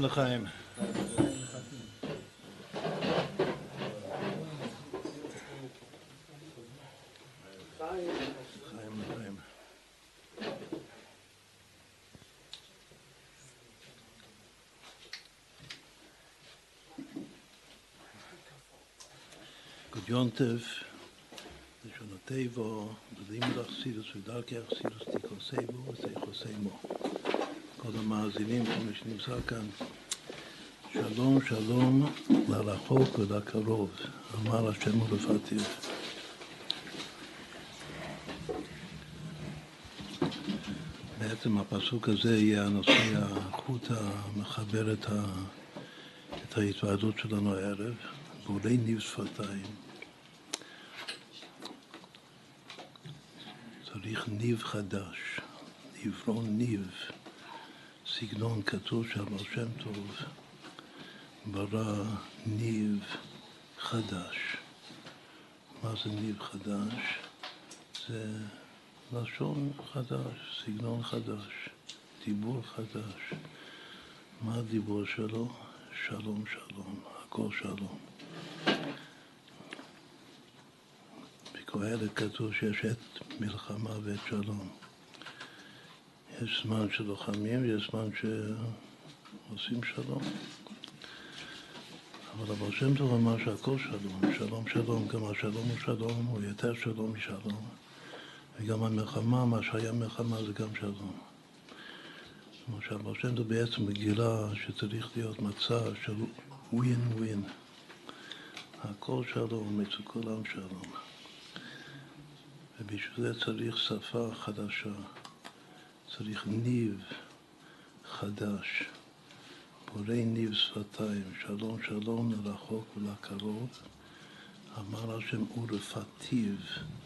לחיים לחיים. יונטף, לשון הטבע, בלימוד אכסידוס ודרכי אכסידוס תיקוסייבו וסייחוסיימו. כל המאזינים, כל מי שנמצא כאן, שלום שלום לרחוק ולקרוב, אמר השם ולפתיו. בעצם הפסוק הזה יהיה הנושא, החוט המחבר את, ה, את ההתוועדות שלנו הערב, בולי ניב שפתיים. צריך ניב חדש, נברון ניב, סגנון כתוב שם על שם טוב, ברא ניב חדש. מה זה ניב חדש? זה לשון חדש, סגנון חדש, דיבור חדש. מה הדיבור שלו? שלום שלום, הכל שלום. בקהלת כתוב שיש עת מלחמה ועת שלום. יש זמן של לוחמים ויש זמן שעושים שלום. אבל אבל שם טוב אמר שהכל שלום, שלום שלום, גם השלום הוא שלום, הוא יותר שלום משלום. וגם המלחמה, מה שהיה מלחמה זה גם שלום. למשל, אבל שם טוב בעצם מגילה שצריך להיות מצב של ווין ווין. הכל שלום, אצל כולם שלום. ובשביל זה צריך שפה חדשה, צריך ניב חדש, בורא ניב שפתיים, שלום שלום לרחוק ולקרוב. אמר השם ורפתיו,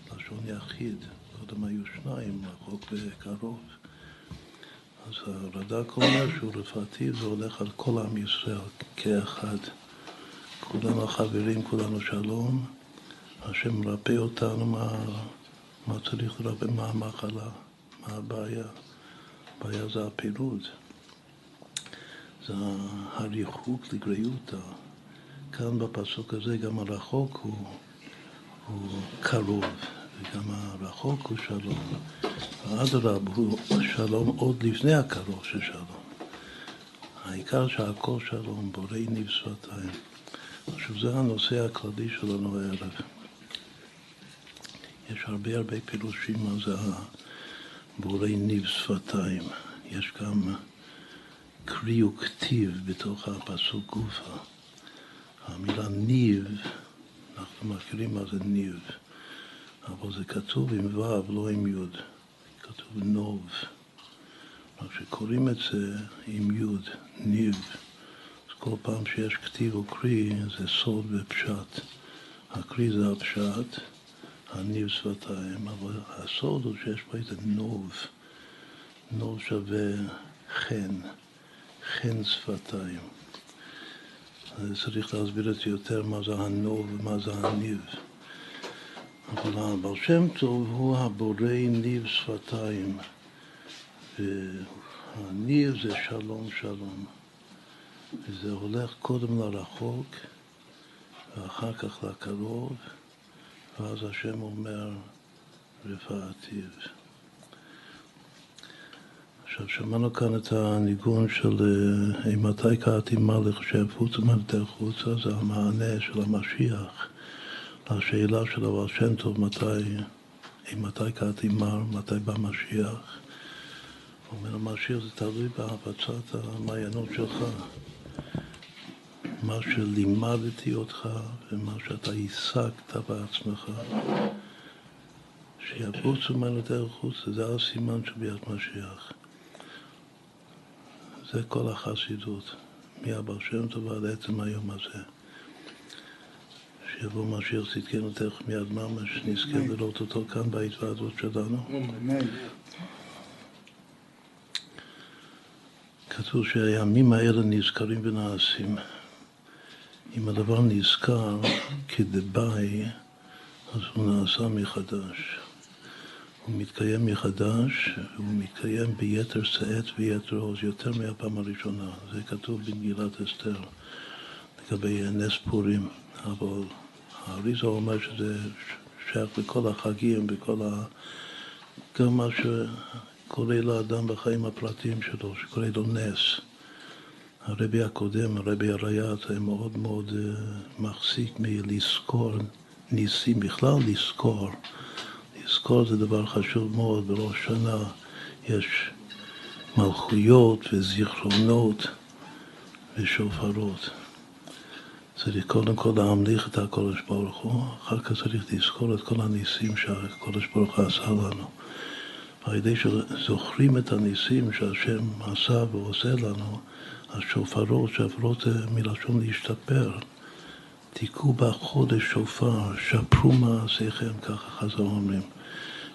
לשון יחיד, קודם היו שניים, רחוק וקרוב. אז הרד"ק אומר שהוא רפתיו, זה הולך על כל עם ישראל כאחד. כולנו חברים, כולנו שלום. השם מרפא אותנו מה... מה צריך לרפא, מה המחלה, מה הבעיה. הבעיה זה הפירוד, זה הריחוק לגריותא. כאן בפסוק הזה גם הרחוק הוא, הוא קרוב, וגם הרחוק הוא שלום. ואדרבה הוא שלום עוד לפני הקרוב של שלום. העיקר שהכל שלום, בורא ניב שפתיים. עכשיו זה הנושא הכללי שלנו הערב. יש הרבה הרבה פירושים מה זה הבורא ניב שפתיים. יש גם קרי וכתיב בתוך הפסוק גופה. המילה ניב, אנחנו מכירים מה זה ניב, אבל זה כתוב עם ו', לא עם י', כתוב נוב. רק שקוראים את זה עם י', ניב, אז כל פעם שיש כתיב או קרי זה סוד ופשט. הקרי זה הפשט, הניב שפתיים, אבל הסוד הוא שיש פה איזה נוב, נוב שווה חן, חן שפתיים. אז צריך להסביר את זה יותר מה זה הנוב ומה זה הניב. אבל הבעל שם טוב הוא הבורא ניב שפתיים, והניב זה שלום שלום. וזה הולך קודם לרחוק ואחר כך לקרוב. ואז השם אומר רפאתיו. עכשיו שמענו כאן את הניגון של אה, אימתי קראתי מלך שהפוצה מלתך חוצה, זה המענה של המשיח לשאלה של אבל שם טוב מתי, אימתי קראתי מר, מתי בא משיח. אומר המשיח זה תלוי בהפצת המעיינות שלך. מה שלימדתי אותך ומה שאתה השגת בעצמך, שיבוצו ממנו דרך חוץ, זה הסימן של ביאת משיח. זה כל החסידות, מהבר שם טוב עד עצם היום הזה. שיבוא משיח צדקנו תכף מיד ממש, שנזכה לראות אותו כאן בהתוועדות שלנו. כתוב שהימים האלה נזכרים ונעשים. אם הדבר נזכר כדבעי, אז הוא נעשה מחדש. הוא מתקיים מחדש, הוא מתקיים ביתר שאת ויתר עוז, יותר מהפעם הראשונה. זה כתוב במגילת אסתר לגבי נס פורים, אבל האריזה אומר שזה שייך לכל החגים, בכל ה... גם מה שקורה לאדם בחיים הפרטיים שלו, שקורה לו נס. הרבי הקודם, הרבי הריית, היה מאוד מאוד uh, מחזיק מלזכור ניסים, בכלל לזכור. לזכור זה דבר חשוב מאוד, בראש שנה יש מלכויות וזיכרונות ושופרות. צריך קודם כל להמליך את הקודש ברוך הוא, אחר כך צריך לזכור את כל הניסים שהקודש ברוך הוא עשה לנו. על ידי שזוכרים את הניסים שהשם עשה ועושה לנו, השופרות, שופרות זה מלשון להשתפר. תיקחו בחודש שופר, שפרו מעשיכם, ככה חז"ל אומרים.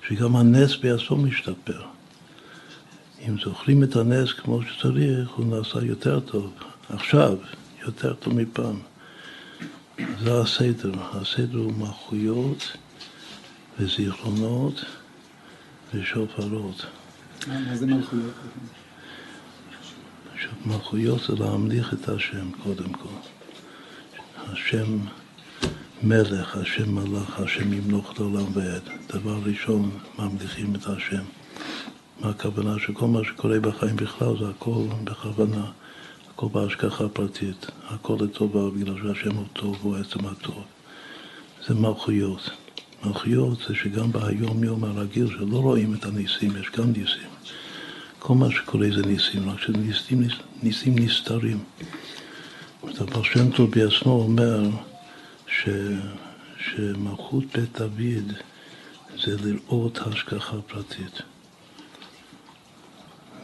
שגם הנס בעצמו משתפר. אם זוכרים את הנס כמו שצריך, הוא נעשה יותר טוב. עכשיו, יותר טוב מפעם. זה הסדר. הסדר הוא מלכויות וזיכרונות ושופרות. מה זה מלכויות? מלכויות זה להמליך את השם קודם כל. השם מלך, השם מלך, השם ימלוך לעולם ועד. דבר ראשון, ממליכים את השם. מה הכוונה? שכל מה שקורה בחיים בכלל זה הכל בכוונה, הכל בהשגחה פרטית, הכל לטובה, בגלל שהשם הוא טוב, הוא עצם הטוב. זה מלכויות. מלכויות זה שגם ביום יום הרגיל שלא רואים את הניסים, יש גם ניסים. כל מה שקורה זה ניסים, רק שניסים ניסים נסתרים. אבל שם טוב בעצמו אומר ש, שמלכות בית דוד זה לראות השגחה פרטית.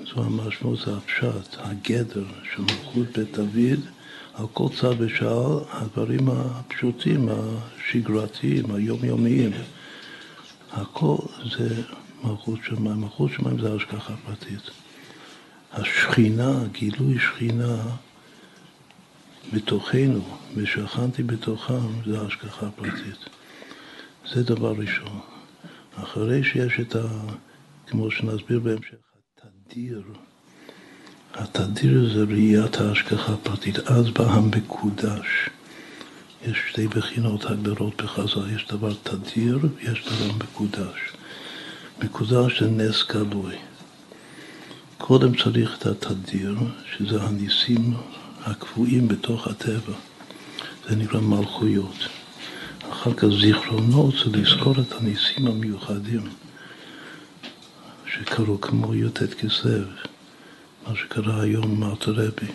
זו המשמעות, זה הפשט, הגדר של מלכות בית דוד על כל צד ושעל הדברים הפשוטים, השגרתיים, היומיומיים. הכל זה מלכות שמיים. מלכות שמיים זה השגחה פרטית. השכינה, גילוי שכינה בתוכנו, ושכנתי בתוכם, זה השגחה פרטית. זה דבר ראשון. אחרי שיש את ה... כמו שנסביר בהמשך, התדיר, התדיר זה ראיית ההשגחה הפרטית, אז בא המקודש. יש שתי בחינות הגדרות בחז"ל, יש דבר תדיר ויש דבר מקודש. מקודש זה נס גלוי. קודם צריך את התדיר, שזה הניסים הקבועים בתוך הטבע. זה נקרא מלכויות. אחר כך זיכרונות זה לזכור את הניסים המיוחדים שקרו כמו י"ט כסלו, מה שקרה היום מארתרבי.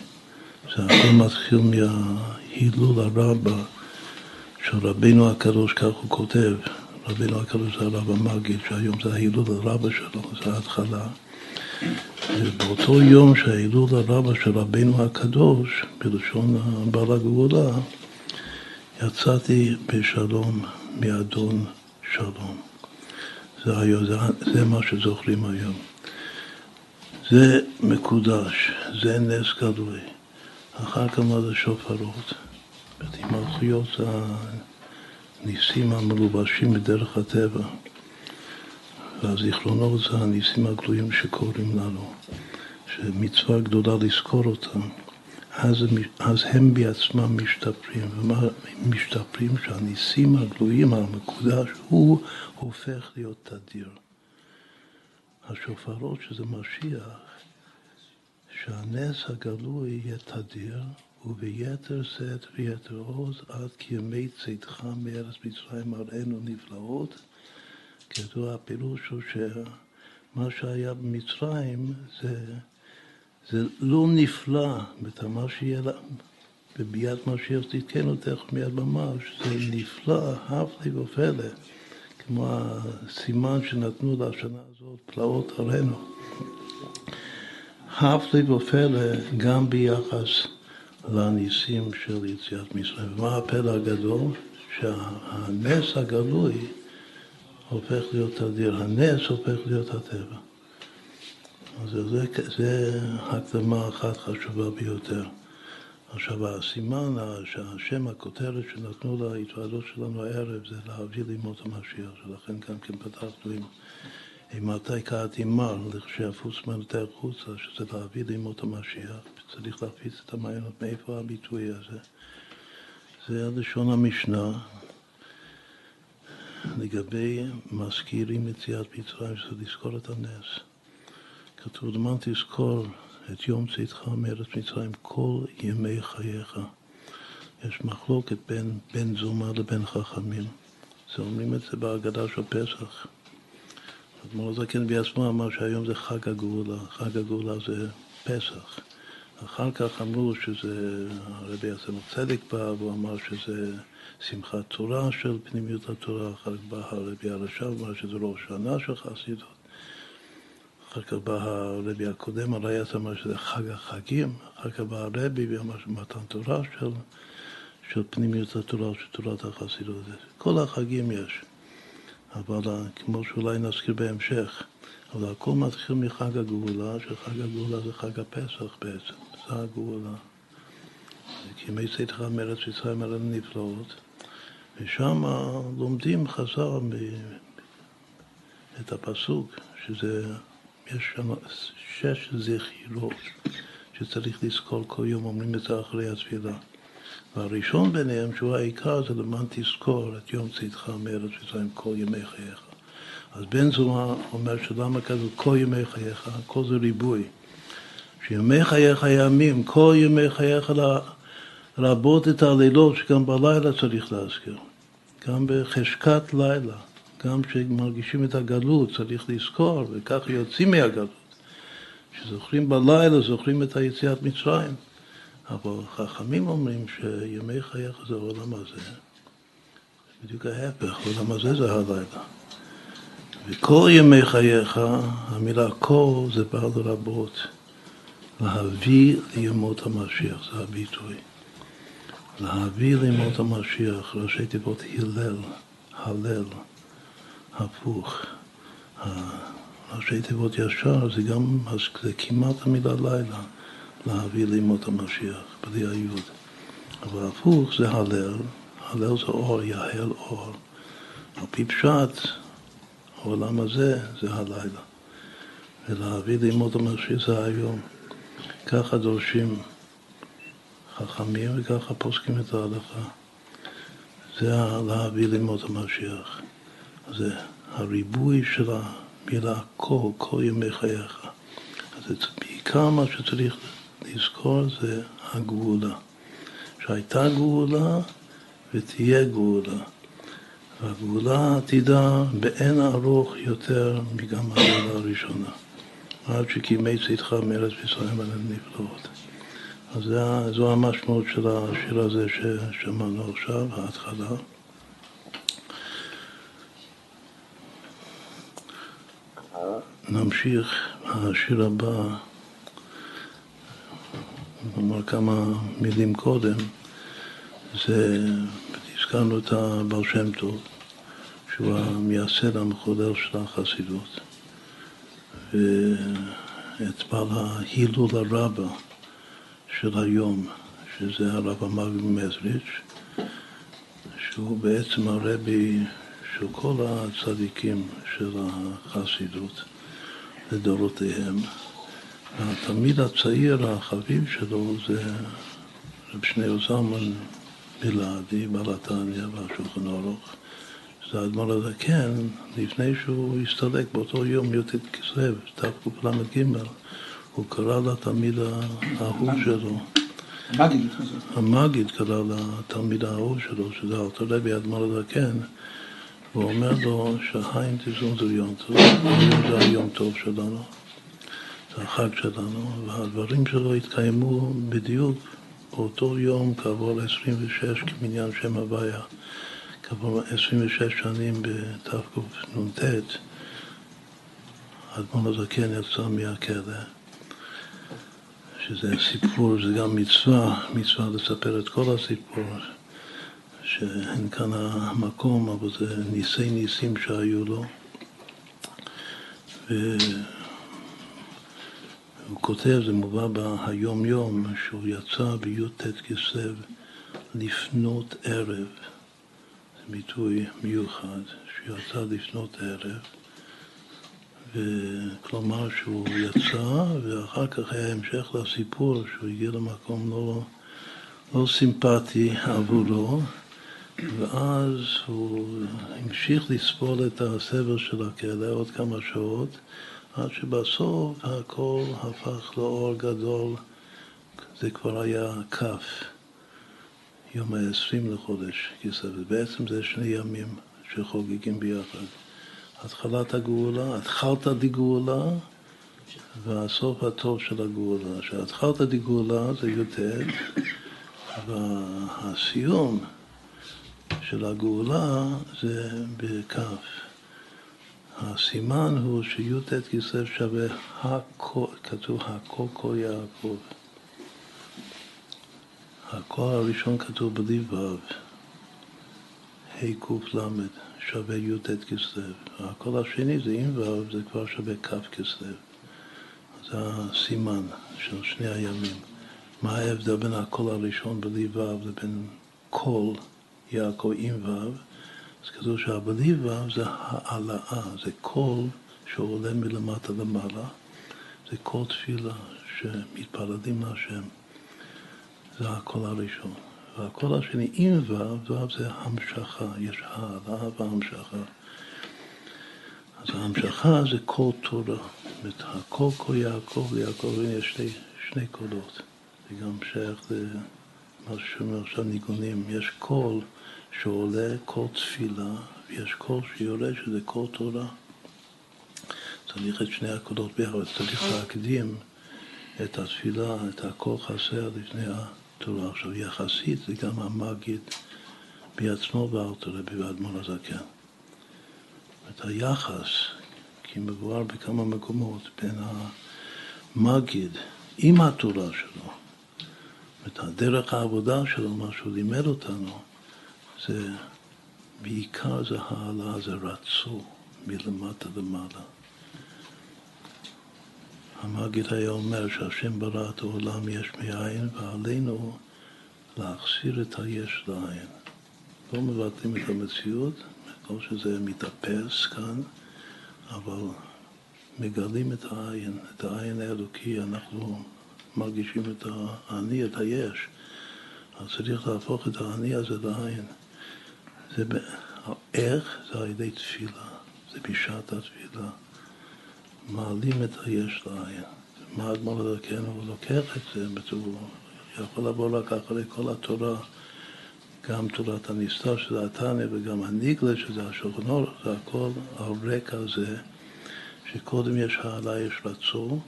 זה הכל מתחיל מההילול הרבה של רבינו הקדוש, כך הוא כותב. רבינו הקדוש זה הרב המגיד, שהיום זה ההילול הרבה שלו, זה ההתחלה. ובאותו יום שההילול הרבה של רבינו הקדוש, בלשון בעל הגאולה, יצאתי בשלום מאדון שלום. זה, היום, זה, זה מה שזוכרים היום. זה מקודש, זה נס גלוי. אחר כך מה זה שופרות? מלכויות הניסים המלובשים בדרך הטבע. והזיכרונות זה הניסים הגלויים שקורים לנו, שמצווה גדולה לזכור אותם. אז, אז הם בעצמם משתפרים, ומה משתפרים? שהניסים הגלויים, המקודש, הוא הופך להיות תדיר. השופרות שזה משיח, שהנס הגלוי יהיה תדיר, וביתר שאת ויתר עוז עד כי ימי צאתך מארץ מצרים הראינו נפלאות. כידוע הפירוש הוא שמה שהיה במצרים זה זה לא נפלא, מה שיהיה בביאת משיח תתקנו תכף מיד ממש, זה נפלא, הפלא ופלא, כמו הסימן שנתנו לשנה הזאת, פלאות עלינו. הפלא ופלא גם ביחס לניסים של יציאת מצרים. ומה הפלא הגדול? שהנס הגלוי הופך להיות תדיר, הנס הופך להיות הטבע. אז זה, זה הקדמה אחת חשובה ביותר. עכשיו הסימן, שהשם, הכותרת שנתנו להתוועדות שלנו הערב זה להביא לימות המשיח, שלכן גם כן פתחנו עם אימתי קראתי מר, לכשהפוץ מנתח חוצה, שזה להביא לימות המשיח, צריך להפיץ את המעיינות, מאיפה הביטוי הזה? זה הלשון המשנה לגבי מזכירים יציאת מצרים, שזה לזכור את הנס. כתוב, למען תזכור את יום צאתך מארץ מצרים כל ימי חייך. יש מחלוקת בין בן זומה לבין חכמים. זה אומרים את זה בהגדה של פסח. אדמו"ר הזקן בעצמו אמר שהיום זה חג הגאולה, חג הגאולה זה פסח. אחר כך אמרו שזה, הרבי יעשה צדק בא, והוא אמר שזה שמחת תורה של פנימיות התורה, אחר כך בא הרבי הרשב, אמר שזה ראש שנה של חסידות. אחר כך בא הרבי הקודם, הרייס אמר שזה חג החגים, אחר כך בא הרבי ואמר שמתן תורה של, של פנימיות התורה, של תורת החסידות. כל החגים יש, אבל כמו שאולי נזכיר בהמשך, אבל הכל מתחיל מחג הגאולה, שחג הגאולה זה חג הפסח בעצם, זה הגאולה. כי מי צאתך מארץ מצרים על הנפלאות, ושם לומדים חז"ל את הפסוק, שזה יש שם שש זכירות שצריך לזכור כל יום, אומרים את זה אחרי התפילה. והראשון ביניהם, שהוא העיקר, זה למען תזכור את יום צאתך מארץ מצרים כל ימי חייך. אז בן זומה אומר שלמה כזה כל ימי חייך, כל זה ריבוי. שימי חייך ימים, כל ימי חייך לרבות את הלילות, שגם בלילה צריך להזכיר. גם בחשכת לילה. גם כשמרגישים את הגלות צריך לזכור, וכך יוצאים מהגלות. כשזוכרים בלילה, זוכרים את היציאת מצרים. אבל חכמים אומרים שימי חייך זה העולם הזה. בדיוק ההפך, העולם הזה זה הלילה. וכל ימי חייך, המילה כל זה בא לרבות. להביא לימות המשיח, זה הביטוי. להביא לימות המשיח, ראשי תיבות הלל, הלל. הפוך. ראשי תיבות ישר זה גם, זה כמעט המילה לילה, להביא לימות המשיח, בלי היוד. אבל הפוך זה הלל, הלל זה אור, יהל אור. על פי פשט, העולם הזה זה הלילה. ולהביא לימות המשיח זה היום. ככה דורשים חכמים וככה פוסקים את ההלכה. זה להביא לימות המשיח. זה הריבוי של המילה כל, כל ימי חייך. אז בעיקר מה שצריך לזכור זה הגאולה. שהייתה גאולה ותהיה גאולה. והגאולה עתידה באין ארוך יותר מגם הגאולה הראשונה. עד שקימי צאתך מארץ ישראל על הנפלאות. אז זו המשמעות של השיר הזה ששמענו עכשיו, ההתחלה. נמשיך, השיר הבא, נאמר כמה מילים קודם, זה, הזכרנו את הבעל שם טוב, שהוא המייסד המחולל של החסידות, ואת בעל ההילול הרבה של היום, שזה הרב המאגי מזריץ', שהוא בעצם הרבי של כל הצדיקים של החסידות. לדורותיהם. התלמיד הצעיר החביב שלו זה רב שניאור זלמן בלעדי, בעל התניא והשולחן אורוך. זה האדמו"ר הזקן, לפני שהוא הסתלק באותו יום י"ט כסלו, תקל"ג, הוא קרא לתלמיד האהוב שלו. המגיד. המגיד קרא לתלמיד האהוב שלו, שזה אלתר רבי אדמו"ר הזקן. והוא אומר לו תזון זה יום טוב, זה היום טוב שלנו, זה החג שלנו, והדברים שלו התקיימו בדיוק באותו יום כעבור 26 כמניין שם הוויה, כעבור 26 שנים בתקנ"ט, אדמון הזקן יצא מהכלא, שזה סיפור, זה גם מצווה, מצווה לספר את כל הסיפור. שאין כאן המקום, אבל זה ניסי ניסים שהיו לו. והוא כותב, זה מובא בהיום יום, שהוא יצא בי"ט כסלו לפנות ערב. ביטוי מיוחד, שהוא יצא לפנות ערב, וכלומר שהוא יצא, ואחר כך היה המשך לסיפור שהוא הגיע למקום לא, לא סימפטי עבורו, ואז הוא המשיך לסבול את הסבל של הכלא עוד כמה שעות, עד שבסוף הכל הפך לאור גדול, זה כבר היה כ', יום ה-20 לחודש כסלו, ובעצם זה שני ימים שחוגגים ביחד. התחלת הגאולה, התחלת דגאולה והסוף הטוב של הגאולה. שהתחלת דגאולה זה י"ט, והסיום של הגאולה זה בכף. הסימן הוא שי"ט כסלו שווה הכל, כתוב הכל כל יעקב. הכל הראשון כתוב בלי ו', ה' קל. שווה י"ט כסלו. הקול השני זה עם ו', זה כבר שווה כ' כסלו. זה הסימן של שני הימים. מה ההבדל בין הקול הראשון בלי ו' לבין קול יעקב עם ו'? אז כתוב שהבלי ו' זה העלאה, זה קול שעולה מלמטה למעלה, זה קול תפילה שמתפללים להשם. זה הקול הראשון. והקול השני עם ו', ו' זה המשכה, יש העלאה והמשכה. אז ההמשכה זה קול תורה. זאת אומרת, הקול קול יעקב ליעקב, יש שני, שני קולות. זה גם שייך למה ששומע עכשיו ניגונים. יש קול שעולה, קול תפילה, ויש קול שיורד שזה קול תורה. צריך את שני הקולות ביחד, צריך להקדים את התפילה, את הקול חסר לפני ה... תורה. עכשיו, יחסית זה גם המגיד בעצמו בארתורבי ואדמון הזקן. את היחס, כי מבואר בכמה מקומות, בין המגיד עם התורה שלו, את הדרך העבודה שלו, מה שהוא לימד אותנו, זה בעיקר זה העלה, זה רצו מלמטה למעלה. המגיד היה אומר שהשם ברא את העולם יש מאין ועלינו להחסיר את היש לעין. לא מבטלים את המציאות, לא שזה מתאפס כאן, אבל מגלים את העין, את העין האלוקי, אנחנו מרגישים את האני, את היש. אז צריך להפוך את האני הזה לעין. זה איך? זה על ידי תפילה, זה בשעת התפילה. מעלים את היש לעין. מה האדמו"ר אלוקינו, הוא לוקח את זה, הוא יכול לבוא רק אחרי כל התורה, גם תורת הנסתר שזה התניא וגם הניגלה שזה השוכנור, זה הכל על רקע זה שקודם יש העלה, יש רצו,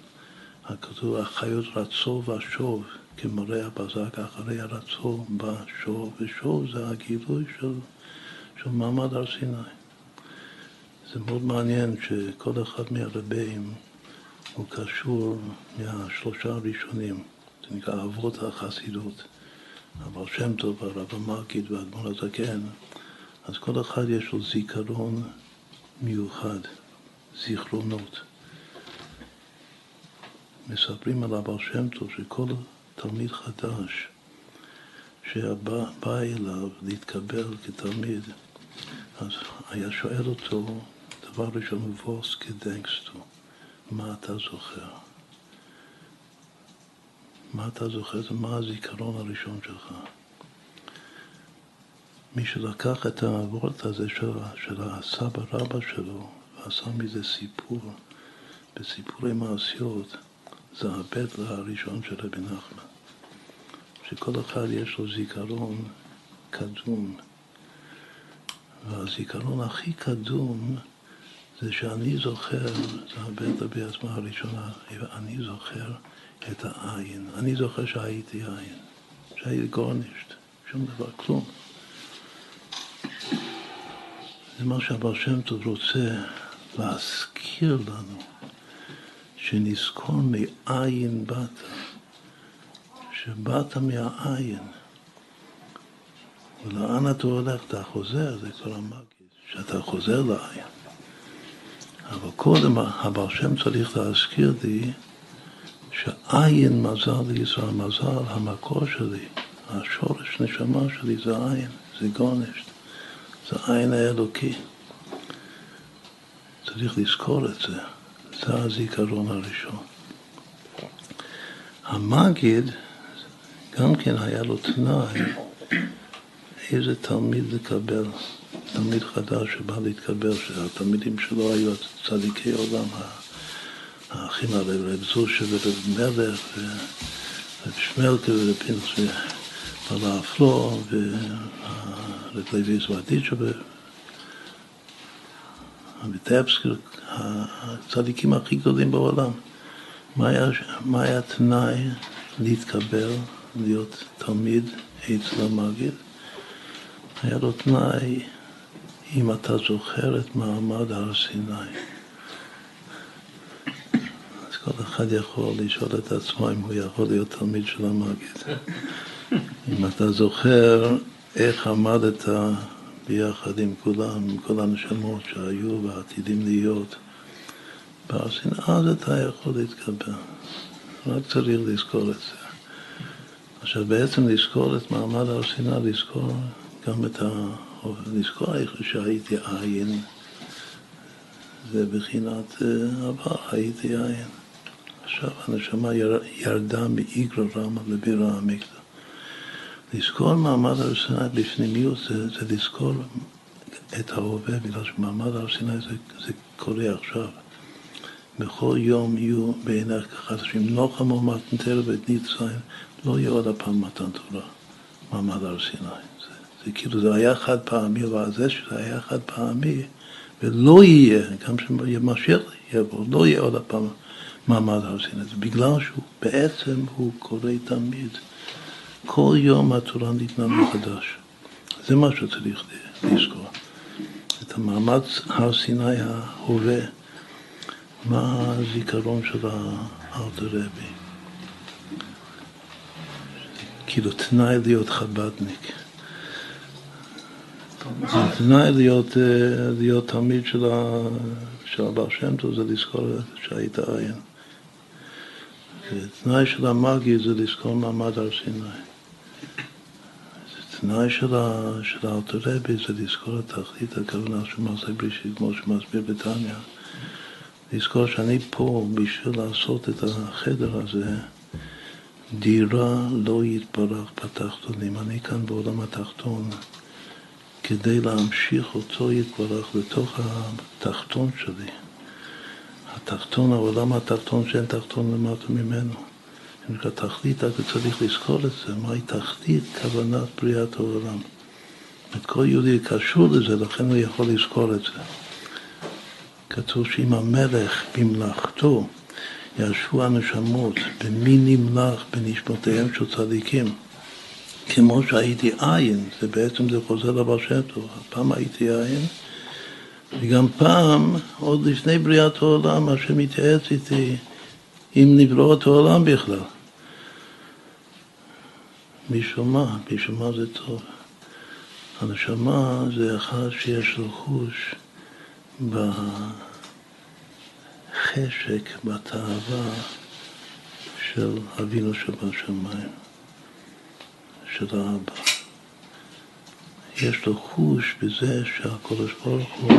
הכתוב החיות רצו ושוב, כמראה הבזק אחרי הרצו בשוב, ושוב זה הגילוי של, של מעמד הר סיני. זה מאוד מעניין שכל אחד מהרבים הוא קשור מהשלושה הראשונים, זה נקרא אבות החסידות, אבל שם טוב, הרב המגיד והאדמו"ר הזקן, אז כל אחד יש לו זיכרון מיוחד, זיכרונות. מספרים על הבעל שם טוב שכל תלמיד חדש שבא אליו להתקבל כתלמיד, אז היה שואל אותו דבר ראשון, ווס כדנקסטו, מה אתה זוכר? מה אתה זוכר? זה מה הזיכרון הראשון שלך. מי שלקח את הוורט הזה של, של הסבא רבא שלו ועשה מזה סיפור, בסיפורי מעשיות, זה הבית הראשון של רבי נחמן. שכל אחד יש לו זיכרון קדום, והזיכרון הכי קדום זה שאני זוכר, זה הבטא בעצמה הראשונה, אני זוכר את העין. אני זוכר שהייתי עין, שהייתי גורנישט, שום דבר, כלום. זה מה שהבר שם טוב רוצה להזכיר לנו, שנזכור מאין באת, שבאת מהעין. ולאן אתה הולך? אתה חוזר, זה כל המגיד, שאתה חוזר לעין. אבל קודם הבעל שם צריך להזכיר לי שעין מזל לישראל, מזל המקור שלי, השורש נשמה שלי זה עין, זה גונש, זה עין האלוקי. צריך לזכור את זה, זה הזיכרון הראשון. המגיד, גם כן היה לו תנאי איזה תלמיד לקבל, תלמיד חדש שבא להתקבל, שהתלמידים שלו היו צדיקי עולם, האחים האלה, רב זושה ורב מלך ורב שמלכה ורב פינוס ובעלה אפלו ורב לוי זוואדיצ'ה וטפסקי, הצדיקים הכי גדולים בעולם. מה היה, מה היה התנאי להתקבל, להיות תלמיד אצל המגיד? היה לו תנאי, אם אתה זוכר את מעמד הר סיני. אז כל אחד יכול לשאול את עצמו אם הוא יכול להיות תלמיד של המגיד. אם אתה זוכר איך עמדת ביחד עם כולם, עם כל הנשמות שהיו ועתידים להיות בהר סיני, אז אתה יכול להתקבל. רק צריך לזכור את זה. עכשיו בעצם לזכור את מעמד הר סיני, לזכור גם את ה... לזכור איך שהייתי עין, זה בחינת אה, עבר, הייתי עין. עכשיו הנשמה ירדה מאיגרא רמא לבירה המקדא. לזכור מעמד הר סיני בפנימיות זה, זה לזכור את ההווה, בגלל שמעמד הר סיני זה, זה קורה עכשיו. בכל יום יהיו בעיניך כחדשים. נוחם ומתנתר ואת ניציים, לא יהיה עוד הפעם מתן תורה, מעמד הר סיני. זה כאילו זה היה חד פעמי, אבל זה שזה היה חד פעמי, ולא יהיה, גם שמשיח יבוא, לא יהיה עוד הפעם מעמד הר סיני. זה בגלל שהוא בעצם הוא קורא תמיד. כל יום התורה ניתנה מחדש. זה מה שצריך לזכור. את המעמד הר סיני ההווה, מה הזיכרון של האלתר רבי. כאילו תנאי להיות חב"דניק. תנאי להיות, אה, להיות תלמיד של, של הבעל שם טוב זה לזכור שהיית עין. תנאי של המאגי זה לזכור מעמד הר סיני. תנאי של רבי זה לזכור את תכלית הכוונה של מעשה בראשית, כמו שמסביר בתניא. לזכור שאני פה בשביל לעשות את החדר הזה, דירה לא יתברך בתחתונים. אני כאן בעולם התחתון. כדי להמשיך אותו יתברך לתוך התחתון שלי. התחתון, העולם התחתון שאין תחתון למטה ממנו. נקרא תכלית, אתה צריך לזכור את זה, מהי תכלית כוונת בריאת העולם. את כל יהודי קשור לזה, לכן הוא יכול לזכור את זה. כתוב שאם המלך במלאכתו ישבו הנשמות במי נמלך בנשמותיהם של צדיקים כמו שהייתי עין, זה בעצם זה חוזר לבעל שם טוב, פעם הייתי עין, וגם פעם, עוד לפני בריאת העולם, השם התייעץ איתי אם נבראות העולם בכלל. משום מה, משום מה זה טוב. הנשמה זה אחד שיש לו חוש בחשק, בתאווה של אבינו שבשמיים. של האבא. יש לו חוש בזה שהקדוש ברוך הוא,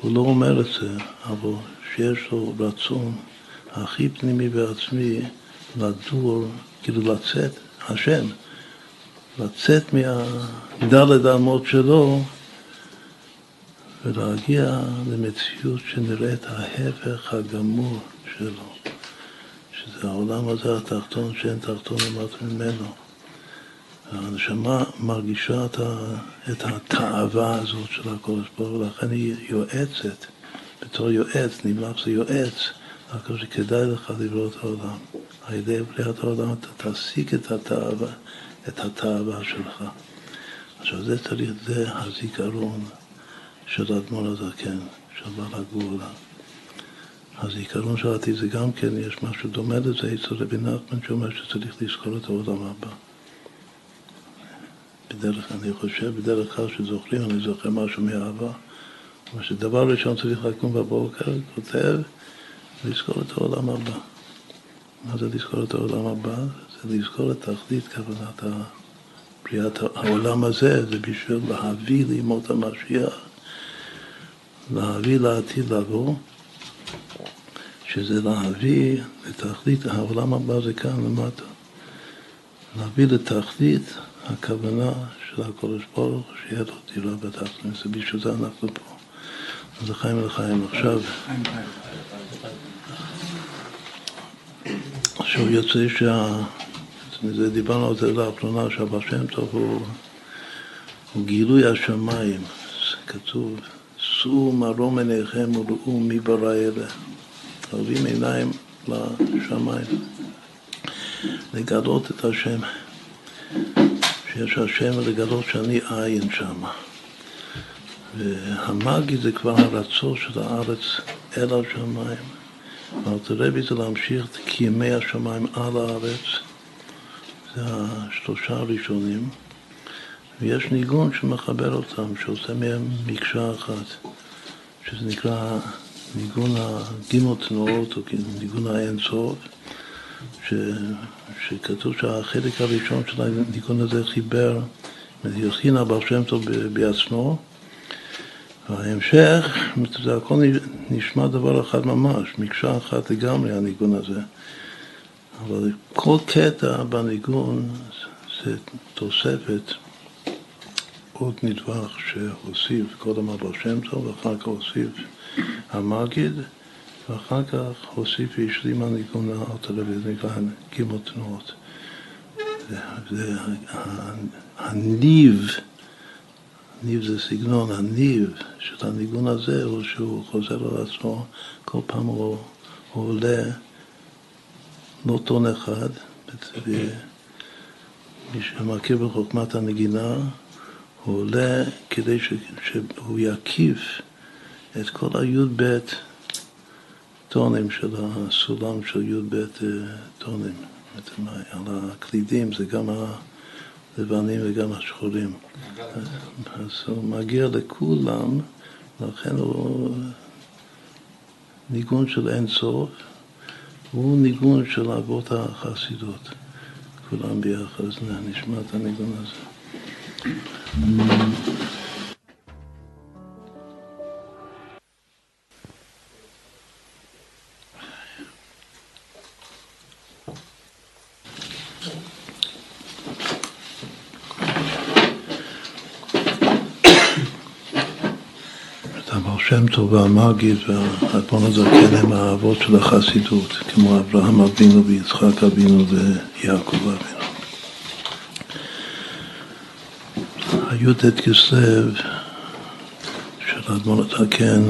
הוא לא אומר את זה, אבל שיש לו רצון הכי פנימי ועצמי לדור, כאילו לצאת, השם, לצאת מהדלת האמות שלו ולהגיע למציאות שנראית ההפך הגמור שלו, שזה העולם הזה התחתון שאין תחתון למטה ממנו. הנשמה מרגישה את, ה, את התאווה הזאת של הקודש ברוך הוא, ולכן היא יועצת, בתור יועץ, נמלך זה יועץ, רק שכדאי לך לברוא את העולם. על ידי בריאת העולם אתה תשיג את התאווה, את התאווה שלך. עכשיו זה צריך, זה הזיכרון של האדמו"ר הזקן, של בעל הגאולה. הזיכרון של העתיד זה גם כן, יש משהו דומה לזה אצל רבי נחמן שאומר שצריך לזכור את העולם הבא. בדרך, אני חושב בדרך כלל שזוכרים, אני זוכר משהו מאהבה. אבל שדבר ראשון צריך לקום בבוקר, כותב, לזכור את העולם הבא. מה זה לזכור את העולם הבא? זה לזכור את תכלית כוונת בריאת העולם הזה, זה בשביל להביא לימות המשיח, להביא לעתיד לבוא, שזה להביא לתכלית, העולם הבא זה כאן למטה. להביא לתכלית הכוונה של הקודש ברוך שיהיה לו דירה בתכלית, זה בשביל זה אנחנו פה. אז לחיים עכשיו. עכשיו יוצא שה... זה דיברנו על זה לאחרונה, שהבר שם טוב הוא, הוא גילוי השמיים. כתוב, שאו מרום עיניכם וראו מי ברא אלה. להרים עיניים לשמיים, לגלות את השם, שיש השם ולגלות שאני עין שם. והמאגי זה כבר הרצון של הארץ אל השמיים. ואלתרבי זה להמשיך את קימי השמיים על הארץ, זה השלושה הראשונים, ויש ניגון שמחבר אותם, שעושה מהם מקשה אחת, שזה נקרא ניגון הגימל תנועות, או ניגון האינסוף, ש, שכתוב שהחלק הראשון של הניגון הזה חיבר, יחין אבר שם טוב בעצמו, וההמשך, זה הכל נשמע דבר אחד ממש, מקשה אחת לגמרי הניגון הזה. אבל כל קטע בניגון זה תוספת עוד נדבך שהוסיף קודם אבר שם טוב ואחר כך הוסיף המגיד, ואחר כך הוסיף והשלים הניגון הארתולוגי, זה נקרא גימל תנועות. הניב, ניב זה סגנון, הניב של הניגון הזה הוא שהוא חוזר על עצמו, כל פעם הוא, הוא עולה לא טון אחד, ומי שמכיר בחוכמת הנגינה, הוא עולה כדי ש, שהוא יקיף את כל הי"ב טונים של הסולם של י"ב אה, טונים. על הקלידים זה גם הלבנים וגם השחורים. אז הוא מגיע לכולם, לכן הוא ניגון של אין סוף, הוא ניגון של אבות החסידות. כולם ביחד, אז נשמע את הניגון הזה. והמגיד והאדמון הזקן הם האבות של החסידות, כמו אברהם אבינו ויצחק אבינו ויעקב אבינו. הי"ט כסלו של האדמון הזקן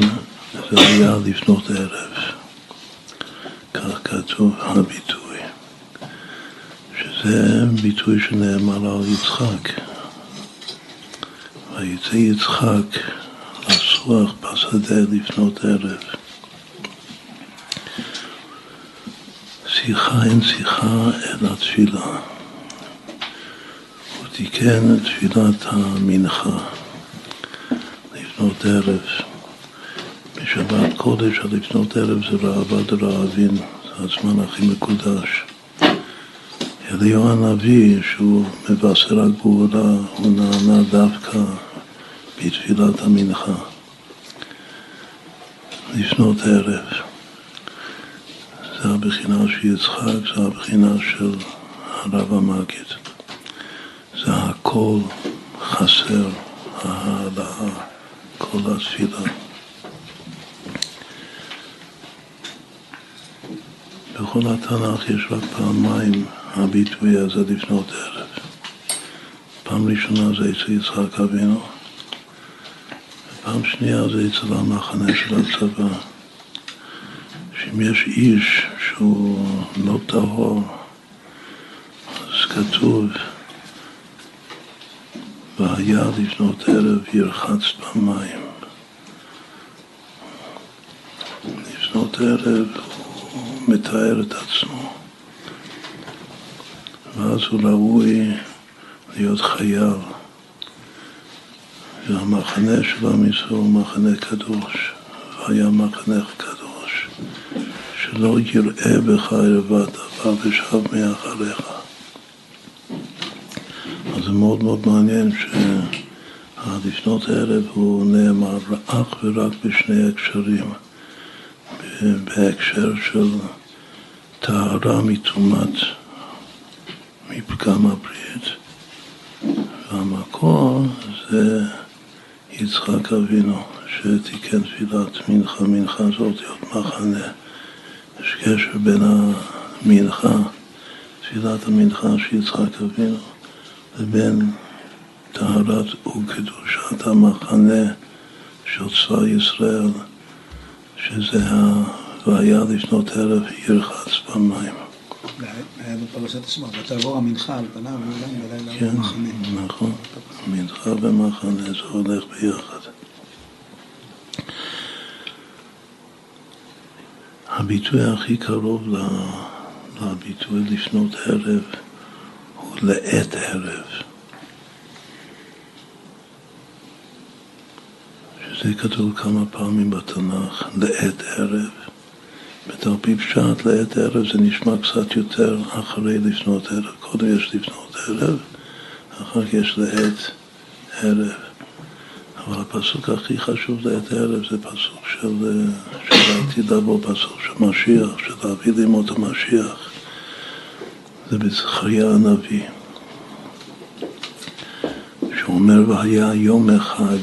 זה היה לפנות ערב, כך כתוב הביטוי, שזה ביטוי שנאמר על יצחק. ויצא יצחק לסוח בשדה לפנות ערב. שיחה אין שיחה אלא תפילה. הוא תיקן את תפילת המנחה לפנות ערב. בשבת קודש על לפנות ערב זה ראווה דרעבין, זה הזמן הכי מקודש. אליהו הנביא, שהוא מבשר הגבולה, הוא נענה דווקא בתפילת המנחה. לפנות ערב. זה הבחינה של יצחק, זה הבחינה של הרב המגיד. זה הכל חסר, ההעלאה, כל התפילה. בכל התנ"ך יש רק פעמיים הביטוי הזה לפנות ערב. פעם ראשונה זה אצל יצחק אבינו, פעם שנייה זה אצל המחנה של הצבא, שאם יש איש שהוא לא טהור, אז כתוב, והיה לפנות ערב ירחץ במים. לפנות ערב הוא מתאר את עצמו, ואז הוא ראוי להיות חייל. והמחנה של עם ישראל הוא מחנה קדוש, והיה מחנה קדוש, שלא יראה בך ערוות עבר ושב מאחריך. אז זה מאוד מאוד מעניין שלפנות ערב הוא נאמר אך ורק בשני הקשרים, בהקשר של טהרה מטומאת, מפגם הברית. והמקור זה יצחק אבינו, שתיקן תפילת מנחה, מנחה זה אותיות מחנה. יש קשר בין המנחה, תפילת המנחה של יצחק אבינו, לבין טהרת וקדושת המחנה של צבא ישראל, שזה ה"והיה לפנות ערב ירחץ במים". היה בפרשת השמות, ותעבור המנחה על פניו ואולם בלילה כן, במחנה. נכון, מנחה ומחנה זה הולך ביחד. הביטוי הכי קרוב לביטוי לפנות ערב הוא לעת ערב. שזה כתוב כמה פעמים בתנ"ך, לעת ערב. בתל פי פשט לעת ערב זה נשמע קצת יותר אחרי לפנות ערב. קודם יש לפנות ערב, אחר כך יש לעת ערב. אבל הפסוק הכי חשוב לעת ערב זה פסוק של, של העתיד לבוא, פסוק של משיח, של להביא לימות המשיח. זה בזכריה הנביא, שאומר והיה יום אחד,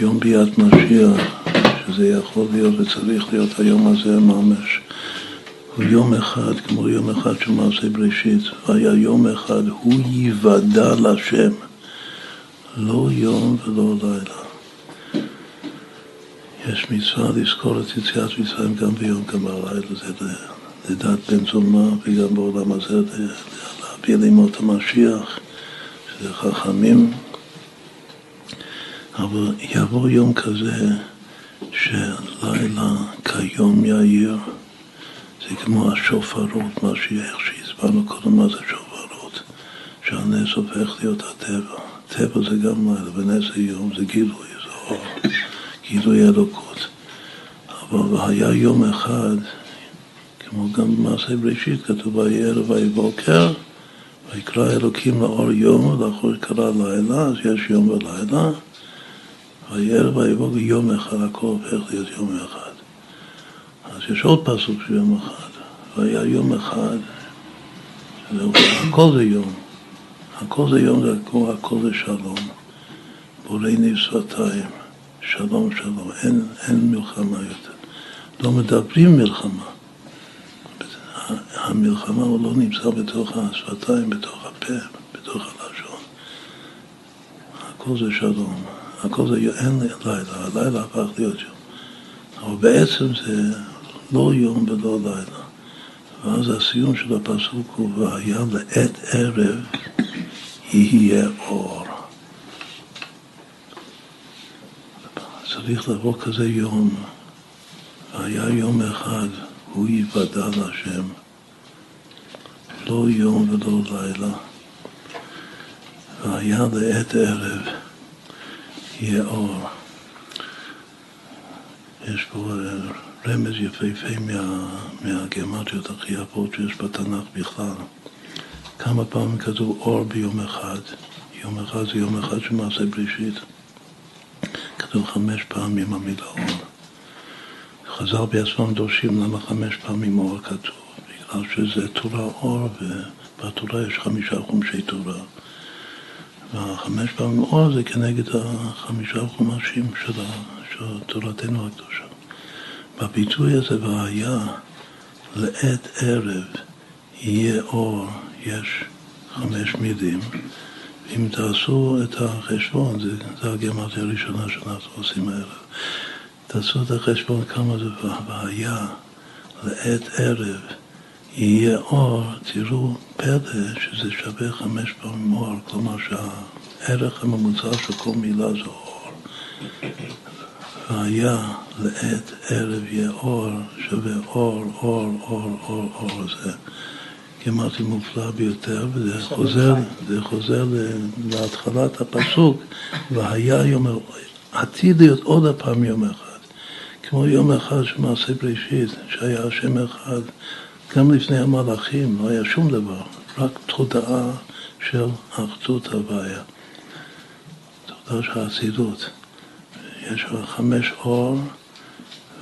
יום ביאת משיח, שזה יכול להיות וצריך להיות היום הזה ממש. הוא יום אחד, כמו יום אחד של מעשה בראשית, והיה יום אחד, הוא ייוודע לשם, לא יום ולא לילה. יש מצווה לזכור את יציאת מצרים גם ביום גם בלילה, זה לדת בן זומה וגם בעולם הזה להביא לימות המשיח, שזה חכמים. אבל יבוא יום כזה שלילה כיום יאיר, זה כמו השופרות, מה שאיך שהסברנו קודם מה זה שופרות, שהנס הופך להיות הטבע. טבע זה גם לילה, ונס זה יום, זה גילוי, זה אור, גילוי אלוקות. אבל היה יום אחד, כמו גם במעשה בראשית, כתוב ויהי ערב ויהי בוקר, ויקרא אלוקים לאור יום, ולאחור קרא לילה, אז יש יום ולילה. ויער ויבוא יום אחד, הכל הופך להיות יום אחד. אז יש עוד פסוק של יום אחד. והיה יום אחד, הכל זה יום. הכל זה יום, הכל, הכל זה שלום. בורא ניב שפתיים, שלום שלום, אין, אין מלחמה יותר. לא מדברים מלחמה. המלחמה הוא לא נמצא בתוך השפתיים, בתוך הפה, בתוך הלשון. הכל זה שלום. הכל זה אין לילה, הלילה הפך להיות יום. אבל בעצם זה לא יום ולא לילה. ואז הסיום של הפסוק הוא והיה לעת ערב יהיה אור. צריך לבוא כזה יום, והיה יום אחד, הוא יוודע להשם. לא יום ולא לילה. והיה לעת ערב יהיה אור. יש פה רמז יפהפה מה, מהגמטריות הכי יפות שיש בתנ"ך בכלל. כמה פעמים כתוב אור ביום אחד. יום אחד זה יום אחד של מעשה בראשית. כתוב חמש פעמים המילה אור. חז"ל בעצמם דורשים למה חמש פעמים אור כתוב. בגלל שזה תורה אור, ובתורה יש חמישה חומשי תורה. והחמש פעמים אור זה כנגד החמישה חומשים של, של תורתנו הקדושה. בביטוי הזה, והיה לעת ערב יהיה אור, יש חמש מילים. אם תעשו את החשבון, זה, זה הגמרתי הראשונה שאנחנו עושים הערב, תעשו את החשבון כמה זה והיה לעת ערב יהיה אור, תראו פלא שזה שווה חמש פעמים אור, כלומר שהערך הממוצע של כל מילה זה אור. והיה לעת ערב יהיה אור, שווה אור, אור, אור, אור, אור, זה גמרתי מופלא ביותר, וזה חוזר, זה חוזר להתחלת הפסוק, והיה יום, עתיד להיות עוד הפעם יום אחד, כמו יום אחד של מעשה בראשית, שהיה השם אחד. גם לפני המלאכים לא היה שום דבר, רק תודעה של אחדות הוויה, תודעה של אצילות. יש חמש אור,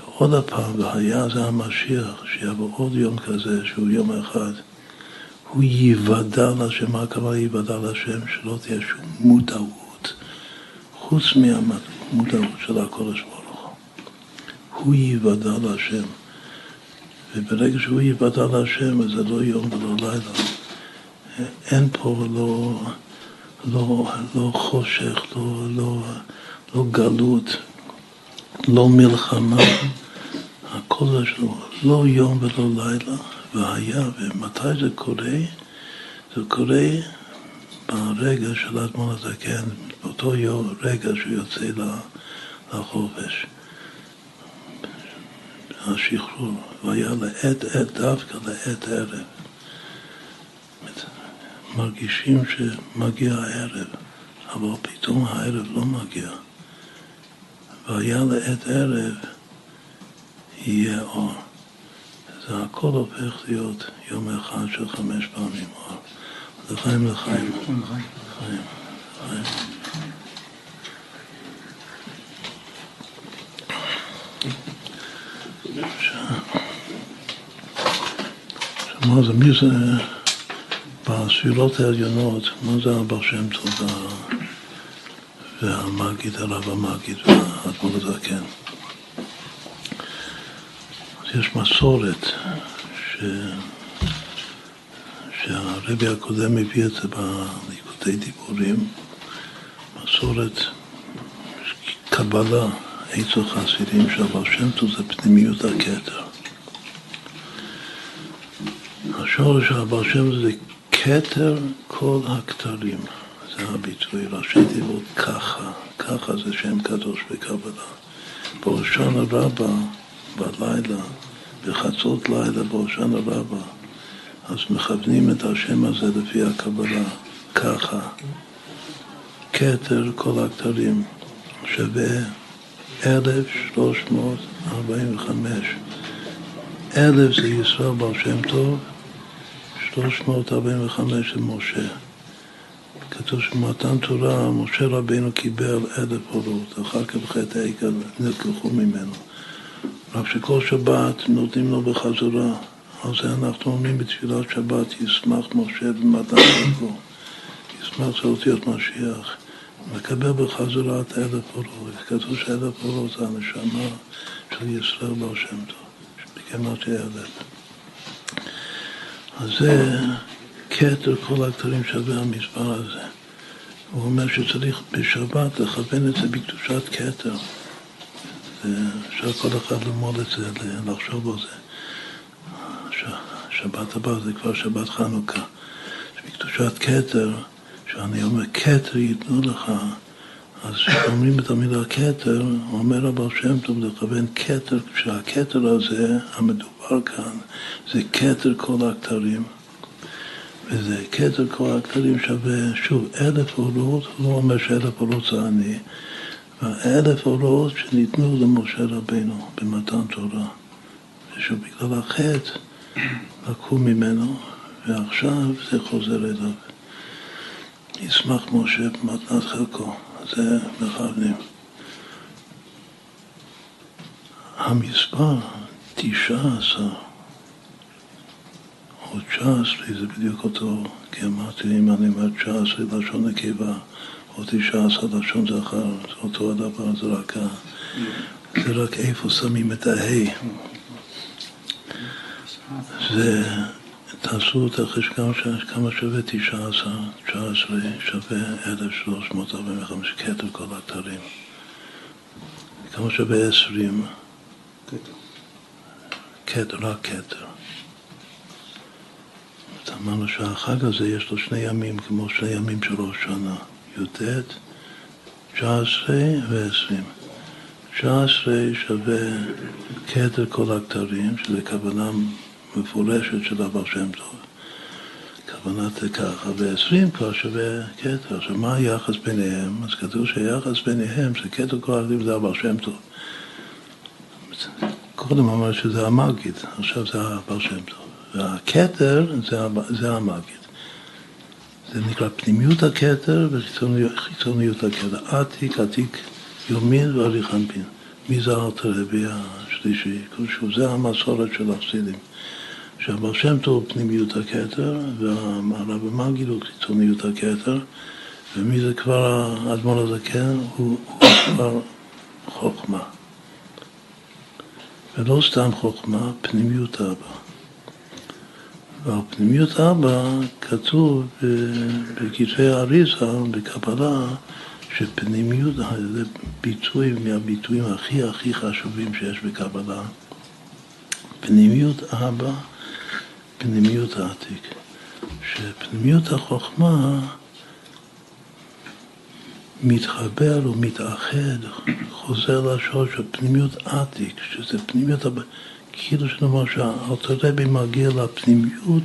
עוד הפעם, והיה זה המשיח, שיבוא עוד יום כזה, שהוא יום אחד, הוא ייוודע להשם, מה הכוונה ייוודע להשם? שלא תהיה שום מודעות, חוץ מהמודעות של הקודש ברוך הוא. הוא ייוודע להשם. וברגע שהוא ייוודע להשם, אז זה לא יום ולא לילה. אין פה לא, לא, לא חושך, לא, לא, לא גלות, לא מלחמה. הכל זה שלו, לא יום ולא לילה, והיה, ומתי זה קורה? זה קורה ברגע של אדמון הזקן, באותו יום, רגע שהוא יוצא לחופש. השחרור, והיה לעת עת דווקא לעת ערב. מרגישים שמגיע הערב, אבל פתאום הערב לא מגיע. והיה לעת ערב יהיה אור. זה הכל הופך להיות יום אחד של חמש פעמים אור. לחיים לחיים. לחיים. לחיים. מה זה, מי זה? בספירות העליונות, מה זה אבא שם טוב? והמגיד, הרב המגיד והאדמו"ר הזקן? אז יש מסורת ש... שהרבי הקודם הביא את זה בליקודי דיבורים, מסורת קבלה, עצו חסידים שהבעל שם טוב זה פנימיות הכתר. השורש הבעל שם זה כתר כל הכתרים, זה הביטוי, ראשי תיבות ככה, ככה זה שם קדוש בקבלה. בראשון הרבה, בלילה, בחצות לילה, בראשון הרבה, אז מכוונים את השם הזה לפי הקבלה, ככה. כתר כל הכתרים שווה 1345. אלף זה ישראל בר שם טוב, 345 זה משה. כתוב שמתן תורה, משה רבינו קיבל אלף אורות, אחר כך חטא העגל נלקחו ממנו. רק שכל שבת נותנים לו בחזרה. על זה אנחנו אומרים בתפילת שבת, ישמח משה במתן תורה. ישמח זה אותיות משיח. מקבל בחזרה את אלף אורות. כתוב שאלף אורות זה הנשמה של ישראל בר שם טוב, שבכמעט אלף. אז זה כתר כל הכתרים שווה המספר הזה. הוא אומר שצריך בשבת לכוון את זה בקדושת כתר. אפשר כל אחד ללמוד את זה, לחשוב על זה. שבת הבא זה כבר שבת חנוכה. בקדושת כתר, שאני אומר כתר ייתנו לך, אז כשאומרים את המילה כתר, אומר הבעל שם טוב לכוון כתר, כשהכתר הזה, המדובר כאן, זה כתר כל הכתרים. וזה כתר כל הכתרים שווה, שוב, אלף אורות, לא אומר שאלף אורות זה אני, והאלף אורות שניתנו למשה רבינו במתן תורה. ושוב, בגלל החטא לקחו ממנו, ועכשיו זה חוזר אליו. ישמח משה במתנת חלקו, זה מכוונים. המספר תשעה עשר או תשע עשרה זה בדיוק אותו, כי אמרתי אם אני אומר תשע עשרה לשון נקבה או תשע עשרה לשון זכר, זה אותו הדבר, זה רק, זה רק איפה שמים את ההי. זה, תעשו את החשבון כמה שווה תשע עשר, תשע עשרה שווה אלף שלוש מאות ארבעים וחמש כתר כל האתרים. כמה שווה עשרים? כתר, רק כתר. אמרנו שהחג הזה יש לו שני ימים כמו שני ימים של ראש שנה, י"ט, 19 ו-20. 19 שווה כתר כל הכתרים, שזה כוונה מפורשת של אבר שם טוב. כוונת ככה, ו-20 כבר שווה כתר. עכשיו, מה היחס ביניהם? אז כתוב שהיחס ביניהם זה כתר כל הכתרים זה אבר שם טוב. קודם אמר שזה המגיד, עכשיו זה אבר שם טוב. והכתר זה, זה המגיד. זה נקרא פנימיות הכתר וחיצוניות הכתר. עתיק, עתיק יומין ואריכנפין. מי זה אלתר רבי השלישי, זה המסורת של החסידים. שהבר שם טוב פנימיות הכתר, והרב מגיד הוא חיצוניות הכתר, ומי זה כבר האדמו"ר הזקן? הוא, הוא כבר חוכמה. ולא סתם חוכמה, פנימיות אבא. ועל פנימיות אבא כתוב בכתבי אריזה, בקבלה, שפנימיות זה ביטוי מהביטויים הכי הכי חשובים שיש בקבלה. פנימיות אבא, פנימיות העתיק. שפנימיות החוכמה מתחבר ומתאחד, חוזר לשורש של פנימיות עתיק, שזה פנימיות, כאילו שנאמר שהארתורבי מגיע לפנימיות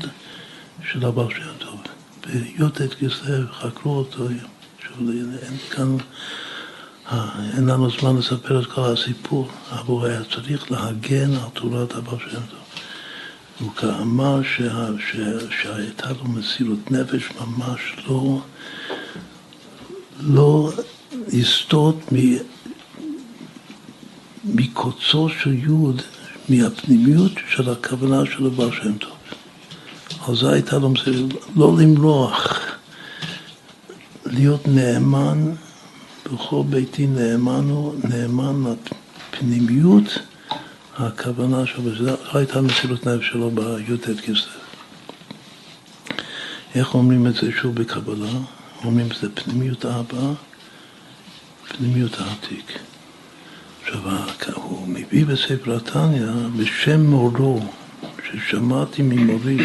של הבעל שם טוב. בי"ט כסלו חקרו אותו, שוב, אין כאן, אין לנו זמן לספר את כל הסיפור, אבל הוא היה צריך להגן על תורת הבעל שם טוב. הוא אמר שהייתה לו מסירות נפש ממש לא לא לסטות מקוצו של יוד, מהפנימיות של הכוונה של הבעל שם טוב. על זה הייתה לו מסירות, לא למרוח, להיות נאמן, בכל ביתי נאמן הוא, נאמן לפנימיות הכוונה שלו, זו הייתה מסירות נפש שלו בי"ט כסף. איך אומרים את זה שוב בקבלה? אומרים שזה פנימיות האבא, פנימיות העתיק. עכשיו, הוא מביא בספר התניא בשם מורו, ששמעתי ממורי,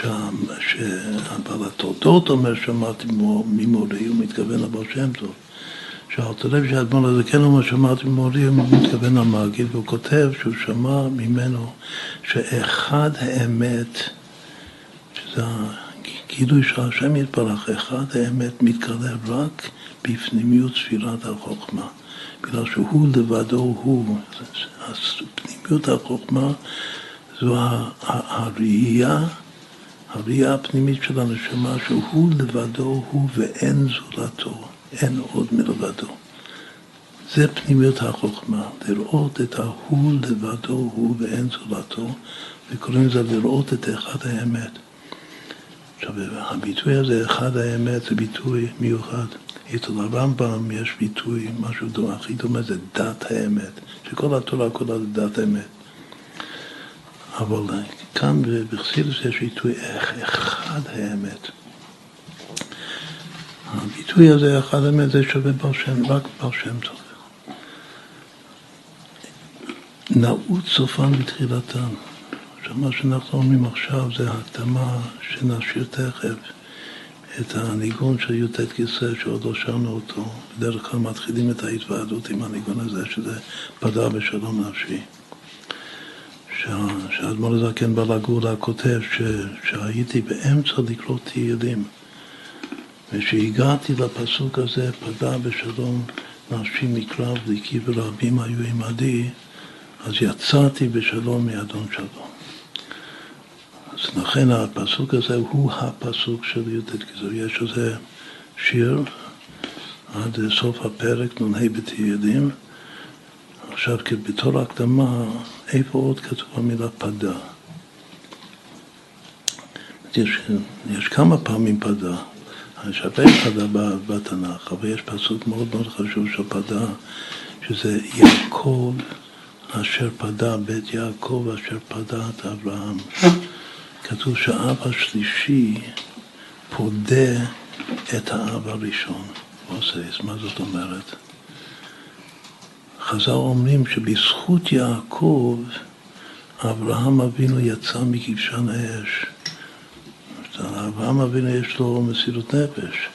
שהבעל התולדות אומר שמעתי ממורי, הוא מתכוון לבעל שם טוב. שאלת לב שהאדמו"ר הזקן אומר שמעתי ממורי, הוא מתכוון למגיד, והוא כותב שהוא שמע ממנו שאחד האמת, שזה גילוי של השם יתברך, אחד האמת מתגלה רק בפנימיות ספירת החוכמה. בגלל שהוא לבדו הוא, פנימיות החוכמה זו הראייה, הראייה הפנימית של הנשמה שהוא לבדו הוא ואין זולתו, אין עוד מלבדו. זה פנימיות החוכמה, לראות את ההוא לבדו הוא ואין זולתו, וקוראים לזה לראות את אחד האמת. עכשיו, הביטוי הזה, אחד האמת, זה ביטוי מיוחד. אצל הרמב"ם יש ביטוי, משהו דומה, הכי דומה זה דת האמת, שכל התורה כולה זה דת האמת. אבל כאן בחסידוס יש ביטוי אחד האמת. הביטוי הזה, אחד האמת, זה שווה בר שם, רק בר שם טוב. נעוץ סופן בתחילתן. עכשיו, מה שאנחנו אומרים עכשיו זה הקדמה שנשאיר תכף את הניגון של י"ט כיסא שעוד לא שרנו אותו. בדרך כלל מתחילים את ההתוועדות עם הניגון הזה, שזה פדה בשלום נפשי. שהאדמו"ר הזקן בא לגאולה כותב שהייתי באמצע לקרוא תהילים וכשהגעתי לפסוק הזה, פדה בשלום נפשי מקרב ליקי ורבים היו עמדי, אז יצאתי בשלום מאדון שלום. אז לכן הפסוק הזה הוא הפסוק של י"ט כזו. יש איזה שיר עד סוף הפרק, נ"ה בתהילים. עכשיו, בתור הקדמה, איפה עוד כתוב המילה פדה? יש, יש כמה פעמים פדה, הרבה פדה בתנ"ך, אבל יש פסוק מאוד מאוד חשוב של פדה, שזה יעקב אשר פדה, בית יעקב אשר פדה את אברהם. כתוב שהאב השלישי פודה את האב הראשון. עושה, מה זאת אומרת? חז"ל אומרים שבזכות יעקב אברהם אבינו יצא מכבשן האש. אברהם אבינו יש לו מסירות נפש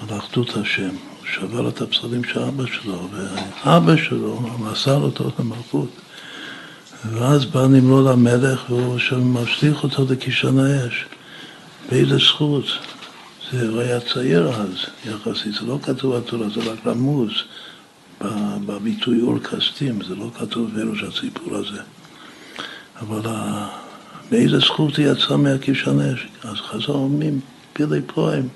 על אחדות השם. הוא שבר את הפסלים של אבא שלו, ואבא שלו מסר אותו למלכות. ואז בא נמרוד המלך והוא משליך אותו לכישן האש. באיזה זכות? זה היה צעיר אז, יחסית, זה לא כתוב בתורה, זה רק רמוז בביטוי אור כסתים, זה לא כתוב בראש הסיפור הזה. אבל באיזה זכות הוא יצא מהכישן האש? אז חזר אומרים, פילי פלואים,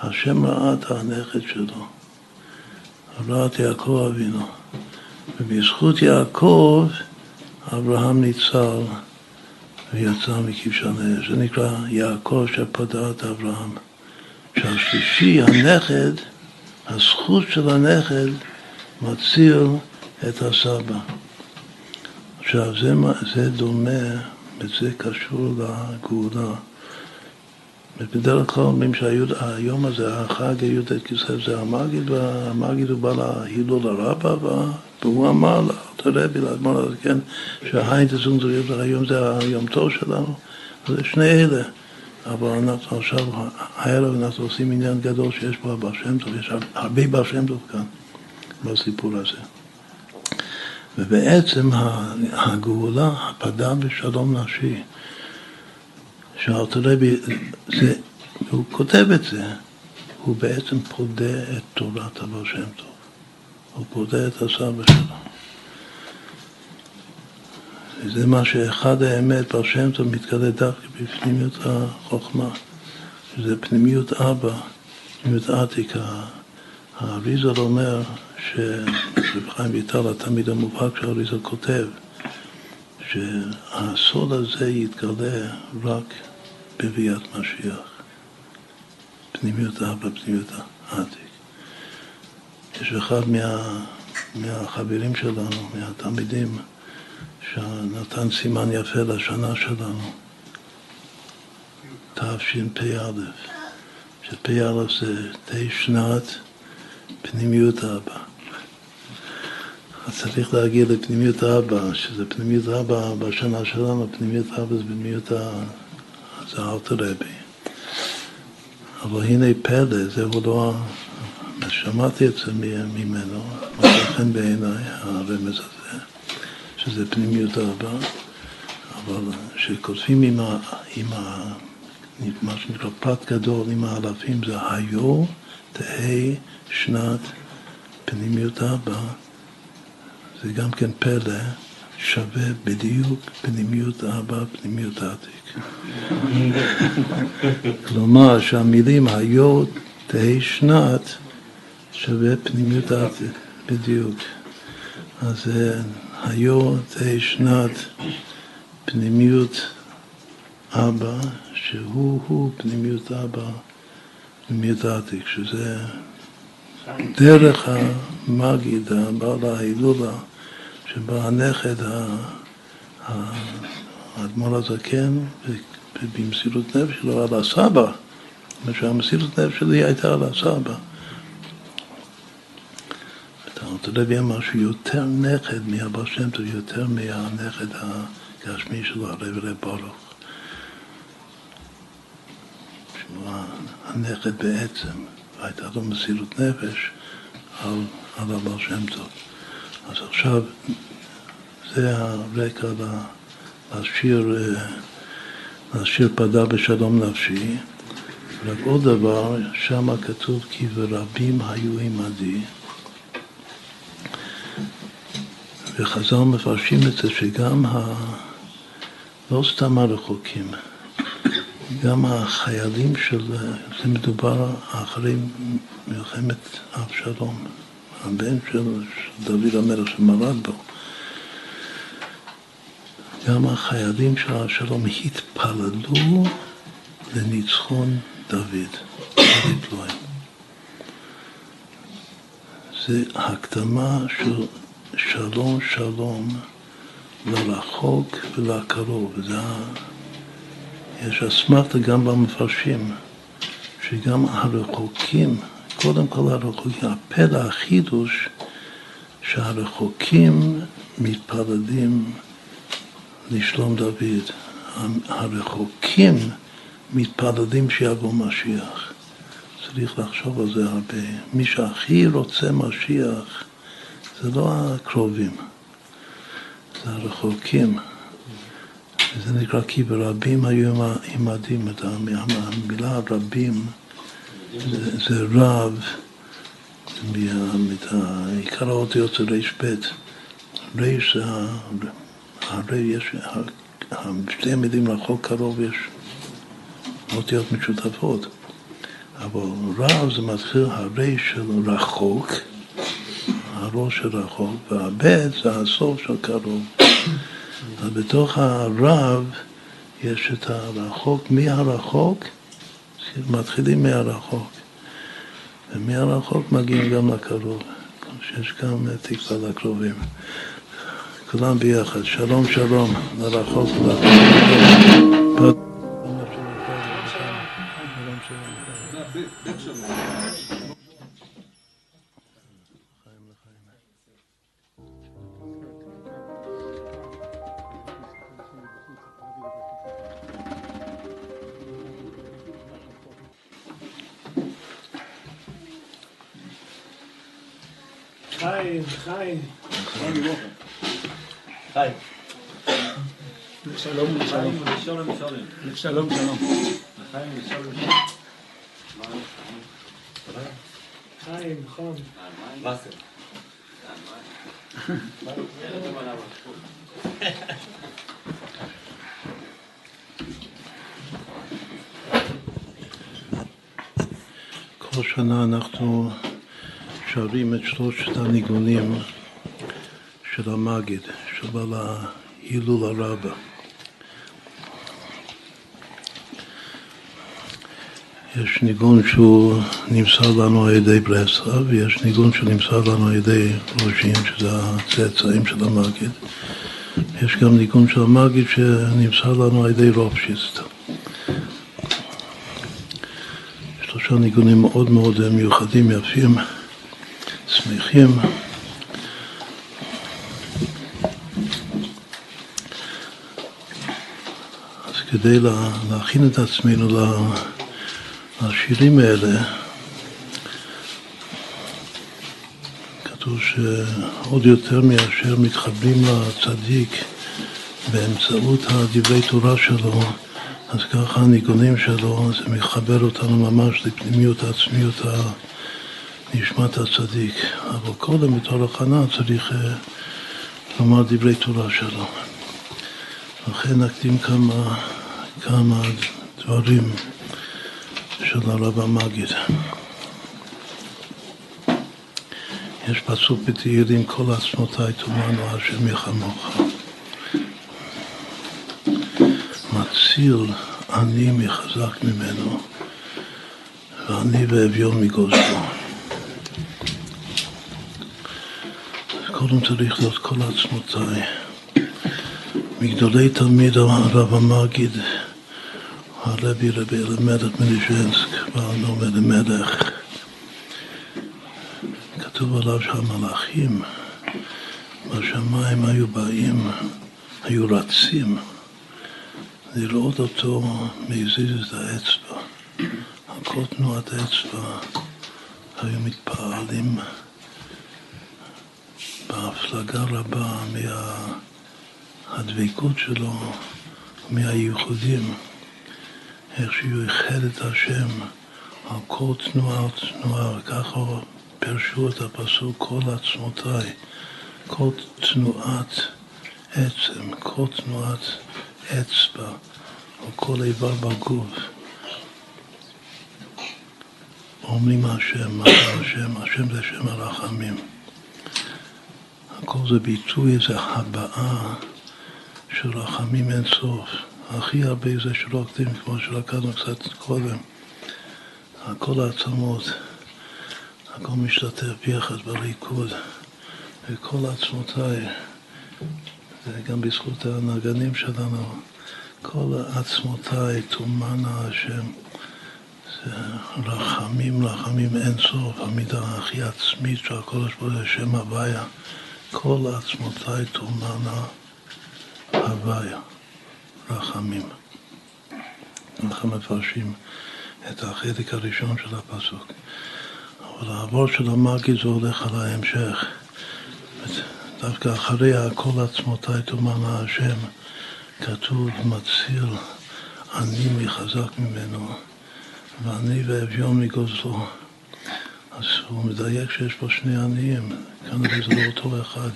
השם ראה את הנכד שלו, ראה את יעקב אבינו. ובזכות יעקב אברהם ניצל ויצא מכבשן האש. זה נקרא יעקב שפדה את אברהם. שהשלישי, הנכד, הזכות של הנכד מציל את הסבא. עכשיו, זה, זה דומה, וזה קשור לגאולה. בדרך כלל אומרים שהיום הזה, החג י"ט כסלו זה המגיד, והמגיד הוא בא להילול הרבה, והוא אמר לרבי, לאדמו"ר הזקן, שהיין תזונזריות היום זה היום טוב שלנו, זה שני אלה. אבל אנחנו עכשיו, הערב אנחנו עושים עניין גדול שיש פה הבא שם טוב, יש הרבה בר שם טוב כאן בסיפור הזה. ובעצם הגאולה, הפדה בשלום נשי, שאלתרבי, הוא כותב את זה, הוא בעצם פודה את תורת הבא שם טוב. הוא פודה את הסבא שלו. וזה מה שאחד האמת, בר שם טוב מתגלה דווקא בפנימיות החוכמה, שזה פנימיות אבא, פנימיות עתיקה. האריזל אומר, שרב חיים ויטל, התלמיד המובהק שהאריזל כותב, שהסוד הזה יתגלה רק בביאת משיח. פנימיות אבא, פנימיות העתיק. יש אחד מה, מהחברים שלנו, מהתלמידים, שנתן סימן יפה לשנה שלנו, תשפ"א, שפ"א זה תה שנת פנימיות אבא. אז צריך להגיע לפנימיות אבא, שזה פנימיות אבא בשנה שלנו, פנימיות אבא זה פנימיות ה... זה אלתר רבי. אבל הנה פלא, זהו לא... שמעתי את זה ממנו, מצא חן בעיניי, הרמז הזה. שזה פנימיות אהבה, אבל כשכותבים עם, ה, עם ה, מה שנקרא פרט גדול עם האלפים זה היו תהא שנת פנימיות אבא, זה גם כן פלא, שווה בדיוק פנימיות אבא, פנימיות עתיק. כלומר שהמילים היו תהא שנת שווה פנימיות עתיק, בדיוק. אז היו תהא שנת פנימיות אבא, שהוא-הוא פנימיות אבא, פנימיות עתיק, שזה דרך המגיד, בעל ההילולה, שבה הנכד, האדמו"ר הזקן, במסירות נפש שלו על הסבא, שהמסירות נפש שלי הייתה על הסבא. אלתר רבי אמר שהוא יותר נכד מהבר שם טוב, יותר מהנכד הגשמי שלו, הרב רב ברוך. שהוא הנכד בעצם, והייתה לו מסירות נפש על, על הבר שם טוב. אז עכשיו זה הרקע לשיר, לשיר פדה בשלום נפשי. רק עוד דבר, שם כתוב כי ורבים היו עמדי. וחז"ל מפרשים את זה שגם ה... לא סתם הרחוקים, גם החיילים של... זה מדובר אחרי מלחמת אבשלום, הבן של, דוד המלך שמרד בו. גם החיילים של אבשלום התפללו לניצחון דוד. זה הקדמה של שלום שלום לרחוק ולקרוב. זה, יש אסמכתה גם במפרשים, שגם הרחוקים, קודם כל הרחוקים, הפלא החידוש שהרחוקים מתפללים לשלום דוד. הרחוקים מתפללים שיבוא משיח. צריך לחשוב על זה הרבה. מי שהכי רוצה משיח זה לא הקרובים, זה הרחוקים. זה נקרא כי ברבים היו עמדים, את המילה רבים. זה, זה רב, עיקר האותיות זה רב, רש זה הרי יש, שתי המילים רחוק קרוב יש אותיות משותפות, אבל רב זה מתחיל הרי של רחוק הראש של רחוק, והבית זה הסוף של קרוב. אז בתוך הרב יש את הרחוק מהרחוק, מתחילים מהרחוק, ומהרחוק מגיעים גם לקרוב, שיש גם תקווה לקרובים. כולם ביחד, שלום שלום, לרחוק ולרחוק. שלושת הניגונים של המגיד, של ההילול הרבה. יש ניגון שהוא נמסר לנו על ידי ברסלב, ויש ניגון שנמסר לנו על ידי ראשים, שזה הצאצאים של המגיד. יש גם ניגון של המגיד שנמסר לנו על ידי רופשיסט. שלושה ניגונים מאוד מאוד מיוחדים, יפים, שמחים. אז כדי להכין את עצמנו לשירים האלה, כתוב שעוד יותר מאשר מתחברים לצדיק באמצעות הדברי תורה שלו, אז ככה הניגונים שלו, זה מחבר אותנו ממש לפנימיות העצמיות נשמת הצדיק. אבל קודם בתור הכנה צריך אה, לומר דברי תורה שלו. לכן נקדים כמה, כמה דברים של הרב המגיד. יש פסוק בתהילים כל עצמותיי תאמרנו השם יחמוך. מציל אני מחזק ממנו ואני ואביון מגוזלו. קודם צריך להיות כל עצמותיי. מגדולי תלמיד הרב המגיד, הרבי רבי אלימלך מניז'נסק, בעל נאמר למלך, כתוב עליו שהמלאכים בשמיים היו באים, היו רצים לראות אותו מזיז את האצבע. על כל תנועת האצבע היו מתפעלים בהפלגה רבה מהדבקות שלו, מהייחודים, איך שהוא איחד את השם על כל תנועה ותנועה, וככה פירשו את הפסוק כל עצמותיי, כל תנועת עצם, כל תנועת אצבע, או כל איבר בגוף. אומרים השם, השם? השם זה שם הרחמים. הכל זה ביטוי, זה הבעה של רחמים אין סוף. הכי הרבה זה שרוקדים, כמו שלקחנו קצת קודם. הכל העצמות, הכל משתתף ביחד בריקוד, וכל עצמותיי, זה גם בזכות הנגנים שלנו, כל עצמותיי תומנה השם. רחמים, רחמים אין סוף, המידה הכי עצמית של הקודש ברוך הוא, שם הוויה. כל עצמותיי תומנה הוויה, רחמים. אנחנו מפרשים את החלק הראשון של הפסוק. אבל העבור של המגיד זה הולך על ההמשך. דווקא אחרי כל עצמותיי תומנה השם, כתוב מציל אני מחזק ממנו, ואני ואביון מגוזלו. אז הוא מדייק שיש פה שני עניים, כנראה זה לא אותו אחד.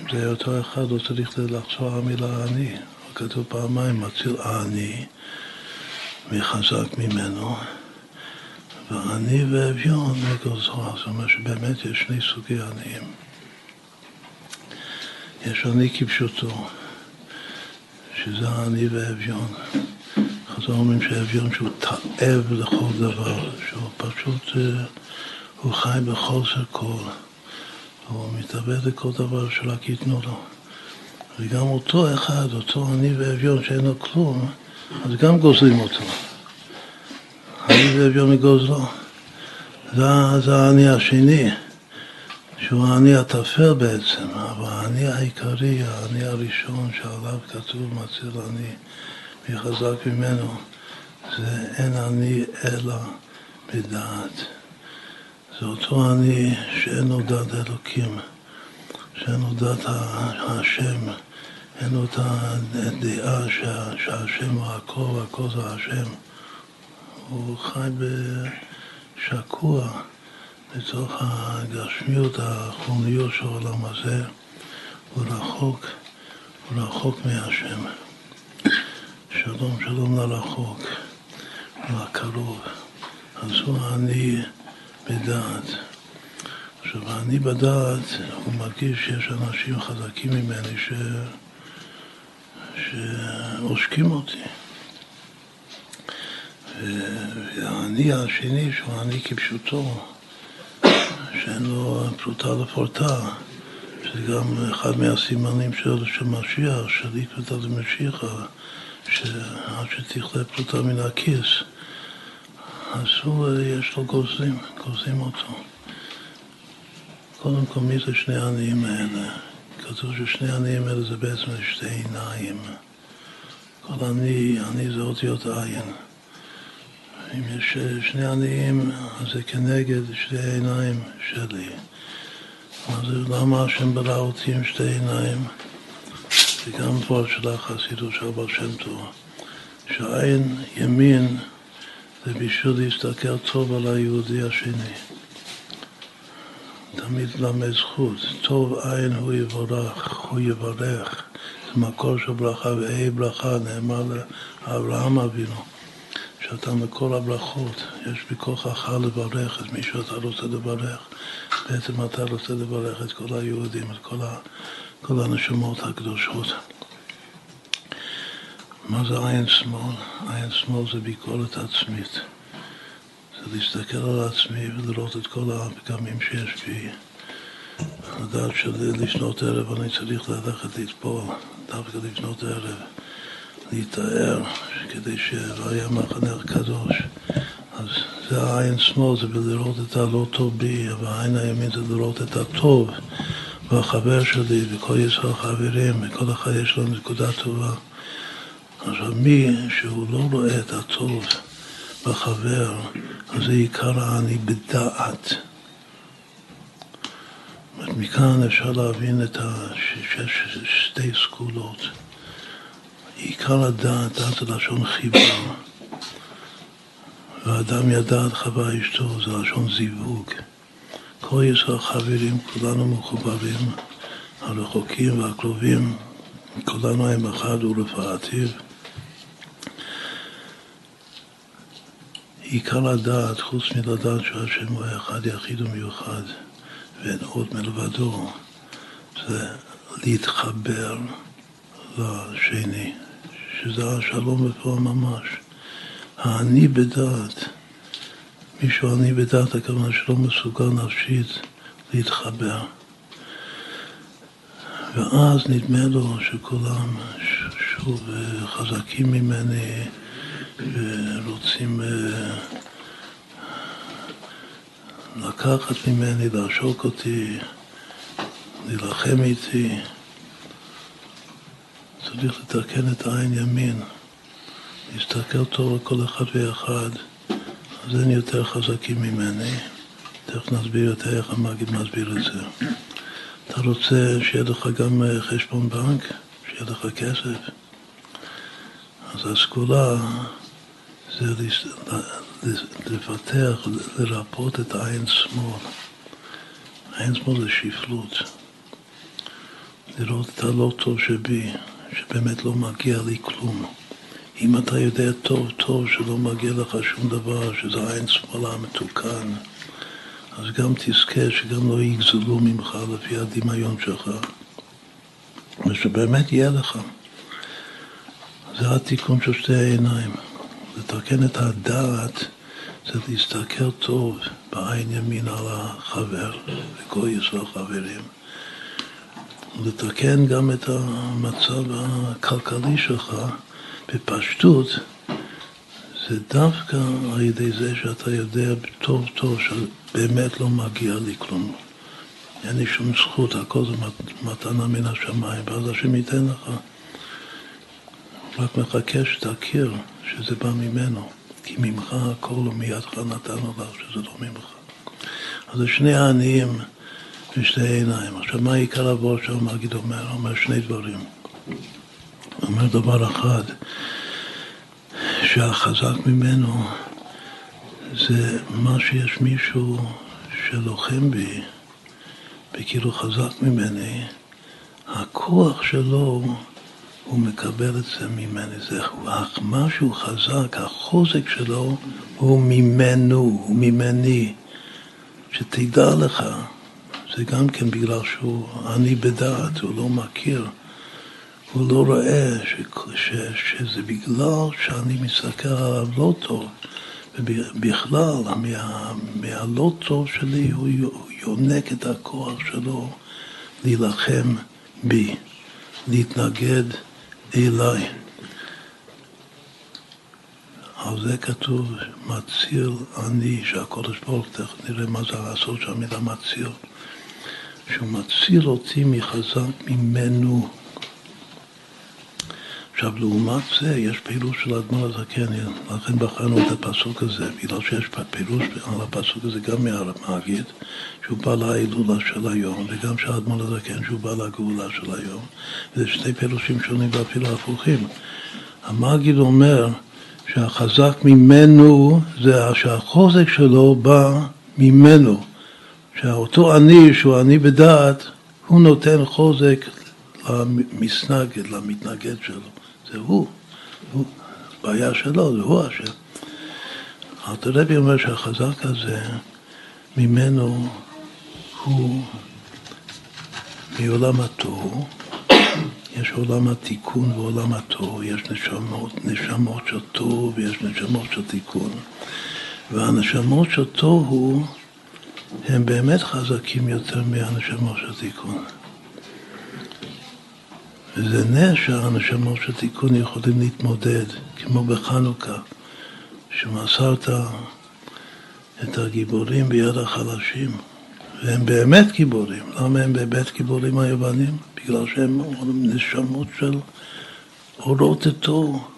אם זה היה אותו אחד, לא צריך לחזור המילה עני. כתוב פעמיים, מציל עני מחזק ממנו, ועני ואביון מגוזרו, זאת אומרת שבאמת יש שני סוגי עניים. יש עני כפשוטו, שזה העני ואביון. חז"ל אומרים שאביון שהוא תאב לכל דבר, שהוא פשוט, אה, הוא חי בחוסר כל, הוא מתאבד לכל דבר שרק ייתנו לו. וגם אותו אחד, אותו עני ואביון שאין לו כלום, אז גם גוזלים אותו. עני ואביון מגוזלו. זה, זה העני השני, שהוא העני הטפל בעצם, אבל העני העיקרי, העני הראשון שעליו כתוב מציל עני, מי חזק ממנו, זה אין עני אלא בדעת. זה אותו עני שאין לו דעת אלוקים, שאין לו דעת השם, אין לו את הדעה שהשם הוא הכל והכל זה השם. הוא חי בשקוע בתוך הגשמיות, החומריות של העולם הזה, הוא רחוק, הוא רחוק מהשם. שלום, שלום לרחוק, לקרוב. אז הוא אני בדעת. עכשיו, אני בדעת, הוא מרגיש שיש אנשים חזקים ממני ש... שעושקים אותי. והאני השני, שהוא אני כפשוטו, שאין לו פרוטה לפורטה, שזה גם אחד מהסימנים של, של משיח, של עקבתא דמשיחא, שעד שתכלה פרוטה מן הכיס, הוא, יש לו גוזלים, גוזלים אותו. קודם כל, מי זה שני העניים האלה? כתוב ששני העניים האלה זה בעצם שתי עיניים. כל עני, עני זה אותיות עין. אם יש שני עניים, אז זה כנגד שתי העיניים שלי. אז למה השם ברא אותי עם שתי עיניים? זה גם דבר של החסידות של בר שם טוב. שעין ימין זה בשביל להסתכל טוב על היהודי השני. תמיד למד זכות. טוב עין הוא יבורך, הוא יברך. זה מקור של ברכה, ואי ברכה נאמר לאברהם אבינו. שאתה מכל הברכות, יש בכוחך לברך את מי שאתה רוצה לברך. בעצם אתה רוצה לברך את כל היהודים, את כל, כל הנשמות הקדושות. מה זה עין שמאל? עין שמאל זה ביקורת עצמית. זה להסתכל על עצמי ולראות את כל הפגמים שיש בי. לדעת שלשנות ערב אני צריך ללכת לטבול, דווקא לפנות ערב. להתאר, כדי שלא יהיה מחנה קדוש. אז זה העין שמאל, זה בלראות את הלא טוב בי, והעין הימין זה לראות את הטוב והחבר שלי, וכל ישראל חברים, וכל אחד יש לו נקודה טובה. עכשיו, מי שהוא לא רואה את הטוב בחבר, אז זה עיקר העני בדעת. מכאן אפשר להבין את השש, שתי סגולות. עיקר הדעת, דעת זה לשון חיבה. והאדם ידע את חווה אשתו, זה לשון זיווג. כל ישראל חברים, כולנו מחוברים, הרחוקים והקרובים, כולנו הם אחד ולפעתיו. עיקר הדעת, חוץ מלדעת שהשם הוא אחד יחיד ומיוחד ואין עוד מלבדו, זה להתחבר לשני, שזה השלום בפועל ממש. האני בדעת, מישהו אני בדעת, הכוונה שלא מסוגל נפשית להתחבר. ואז נדמה לו שכולם שוב חזקים ממני ורוצים אה, לקחת ממני, לעשוק אותי, להילחם איתי. צריך לתקן את העין ימין, להסתכל טוב על כל אחד ואחד, אז אין יותר חזקים ממני. תכף נסביר יותר איך המגיד מסביר את זה. אתה רוצה שיהיה לך גם אה, חשבון בנק, שיהיה לך כסף? אז הסגולה זה לפתח, לרפות את העין שמאל. העין שמאל זה שפלות. לראות את הלא טוב שבי, שבאמת לא מגיע לי כלום. אם אתה יודע טוב טוב שלא מגיע לך שום דבר, שזה עין שמאלה מתוקן, אז גם תזכה שגם לא יגזלו ממך לפי הדמיון שלך, ושבאמת יהיה לך. זה התיקון של שתי העיניים. לתקן את הדעת זה להסתכל טוב בעין ימין על החבר, וכל ישראל חברים. לתקן גם את המצב הכלכלי שלך בפשטות, זה דווקא על ידי זה שאתה יודע טוב טוב שבאמת לא מגיע לי כלום. אין לי שום זכות, הכל זה מתנה מן השמיים, ואז השם ייתן לך. רק מחכה שתכיר שזה בא ממנו, כי ממך הכל ומידך נתנו לך, שזה לא ממך. אז זה שני העניים ושתי עיניים. עכשיו, מה עיקר שם, מגיד אומר? אומר שני דברים. אומר דבר אחד, שהחזק ממנו זה מה שיש מישהו שלוחם בי, וכאילו חזק ממני, הכוח שלו הוא מקבל את זה ממני. זה משהו חזק, החוזק שלו הוא ממנו, הוא ממני. שתדע לך, זה גם כן בגלל שהוא עני בדעת, הוא לא מכיר, הוא לא רואה ש, ש, שזה בגלל שאני מסתכל עליו לא טוב, ובכלל, מה, מהלא טוב שלי הוא יונק את הכוח שלו להילחם בי, להתנגד אליי. על זה כתוב מציל אני, שהקודש ברוך תכף נראה מה זה לעשות שהמילה מציל. שהוא מציל אותי מחזק ממנו. עכשיו, לעומת זה, יש פירוש של האדמו"ר הזקן, לכן בחרנו את הפסוק הזה, בגלל שיש פירוש על הפסוק הזה גם מהמגיד, שהוא בא להילולה של היום, וגם של האדמו"ר הזקן, שהוא בא לגאולה של היום. וזה שני פירושים שונים ואפילו הפוכים. המגיד אומר שהחזק ממנו זה שהחוזק שלו בא ממנו. שאותו אני, שהוא אני בדעת, הוא נותן חוזק למסנגד, למתנגד שלו. זה הוא. הוא. בעיה שלו, זה הוא אשם. רבי אומר שהחזק הזה, ממנו הוא מעולם התוהו, יש עולם התיקון ועולם התוהו, יש נשמות, נשמות של תוהו ויש נשמות של תיקון. והנשמות של תוהו הם באמת חזקים יותר מהנשמות של תיקון. וזה נס שהנשמות של תיקון יכולים להתמודד, כמו בחנוכה, שמסרת את הגיבורים ביד החלשים, והם באמת גיבורים. למה הם באמת גיבורים היוונים? בגלל שהם נשמות של אורות אתו,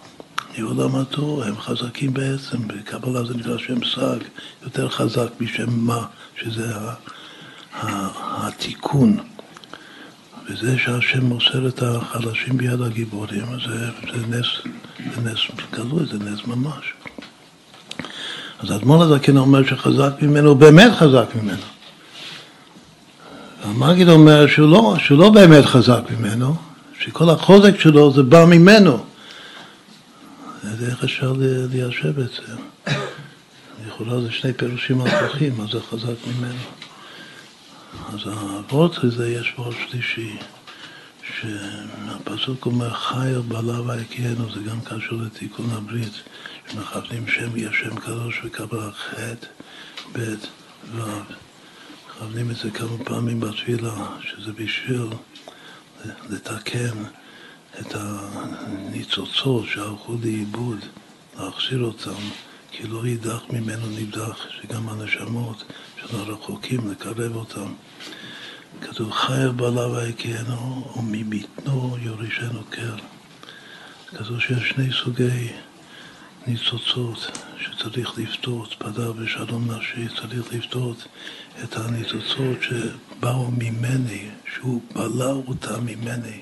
מעולם התור, הם חזקים בעצם, בקבלה זה נקרא שם סג, יותר חזק משם מה, שזה התיקון. וזה שהשם מוסר את החלשים ביד הגיבורים, זה, זה נס, זה נס גלוי, זה נס ממש. אז אדמון הזקן אומר שחזק ממנו, הוא באמת חזק ממנו. המגיד אומר שהוא לא, שהוא לא באמת חזק ממנו, שכל החוזק שלו זה בא ממנו. אז איך אפשר ליישב את זה? לכאורה זה שני פירושים הפוכים, אז זה חזק ממנו. אז האבות הזה יש וורט שלישי, שהפסוק אומר חי בלה ויקיינו, זה גם קשור לתיקון הברית, שמכוונים שם יהיה שם קדוש וקבל ח', ב', ו'. מכוונים את זה כמה פעמים בתפילה, שזה בשביל לתקן את הניצוצות שהלכו לאיבוד, להחזיר אותם, כי לא יידח ממנו נידח, שגם הנשמות של הרחוקים, לקרב אותם. כתוב חייב בעלה ויקיינו, ומבטנו יורישנו קר. כתוב שיש שני סוגי ניצוצות שצריך לפתות, פדה ושלום נשי, צריך לפתות את הניצוצות שבאו ממני, שהוא בלע אותם ממני.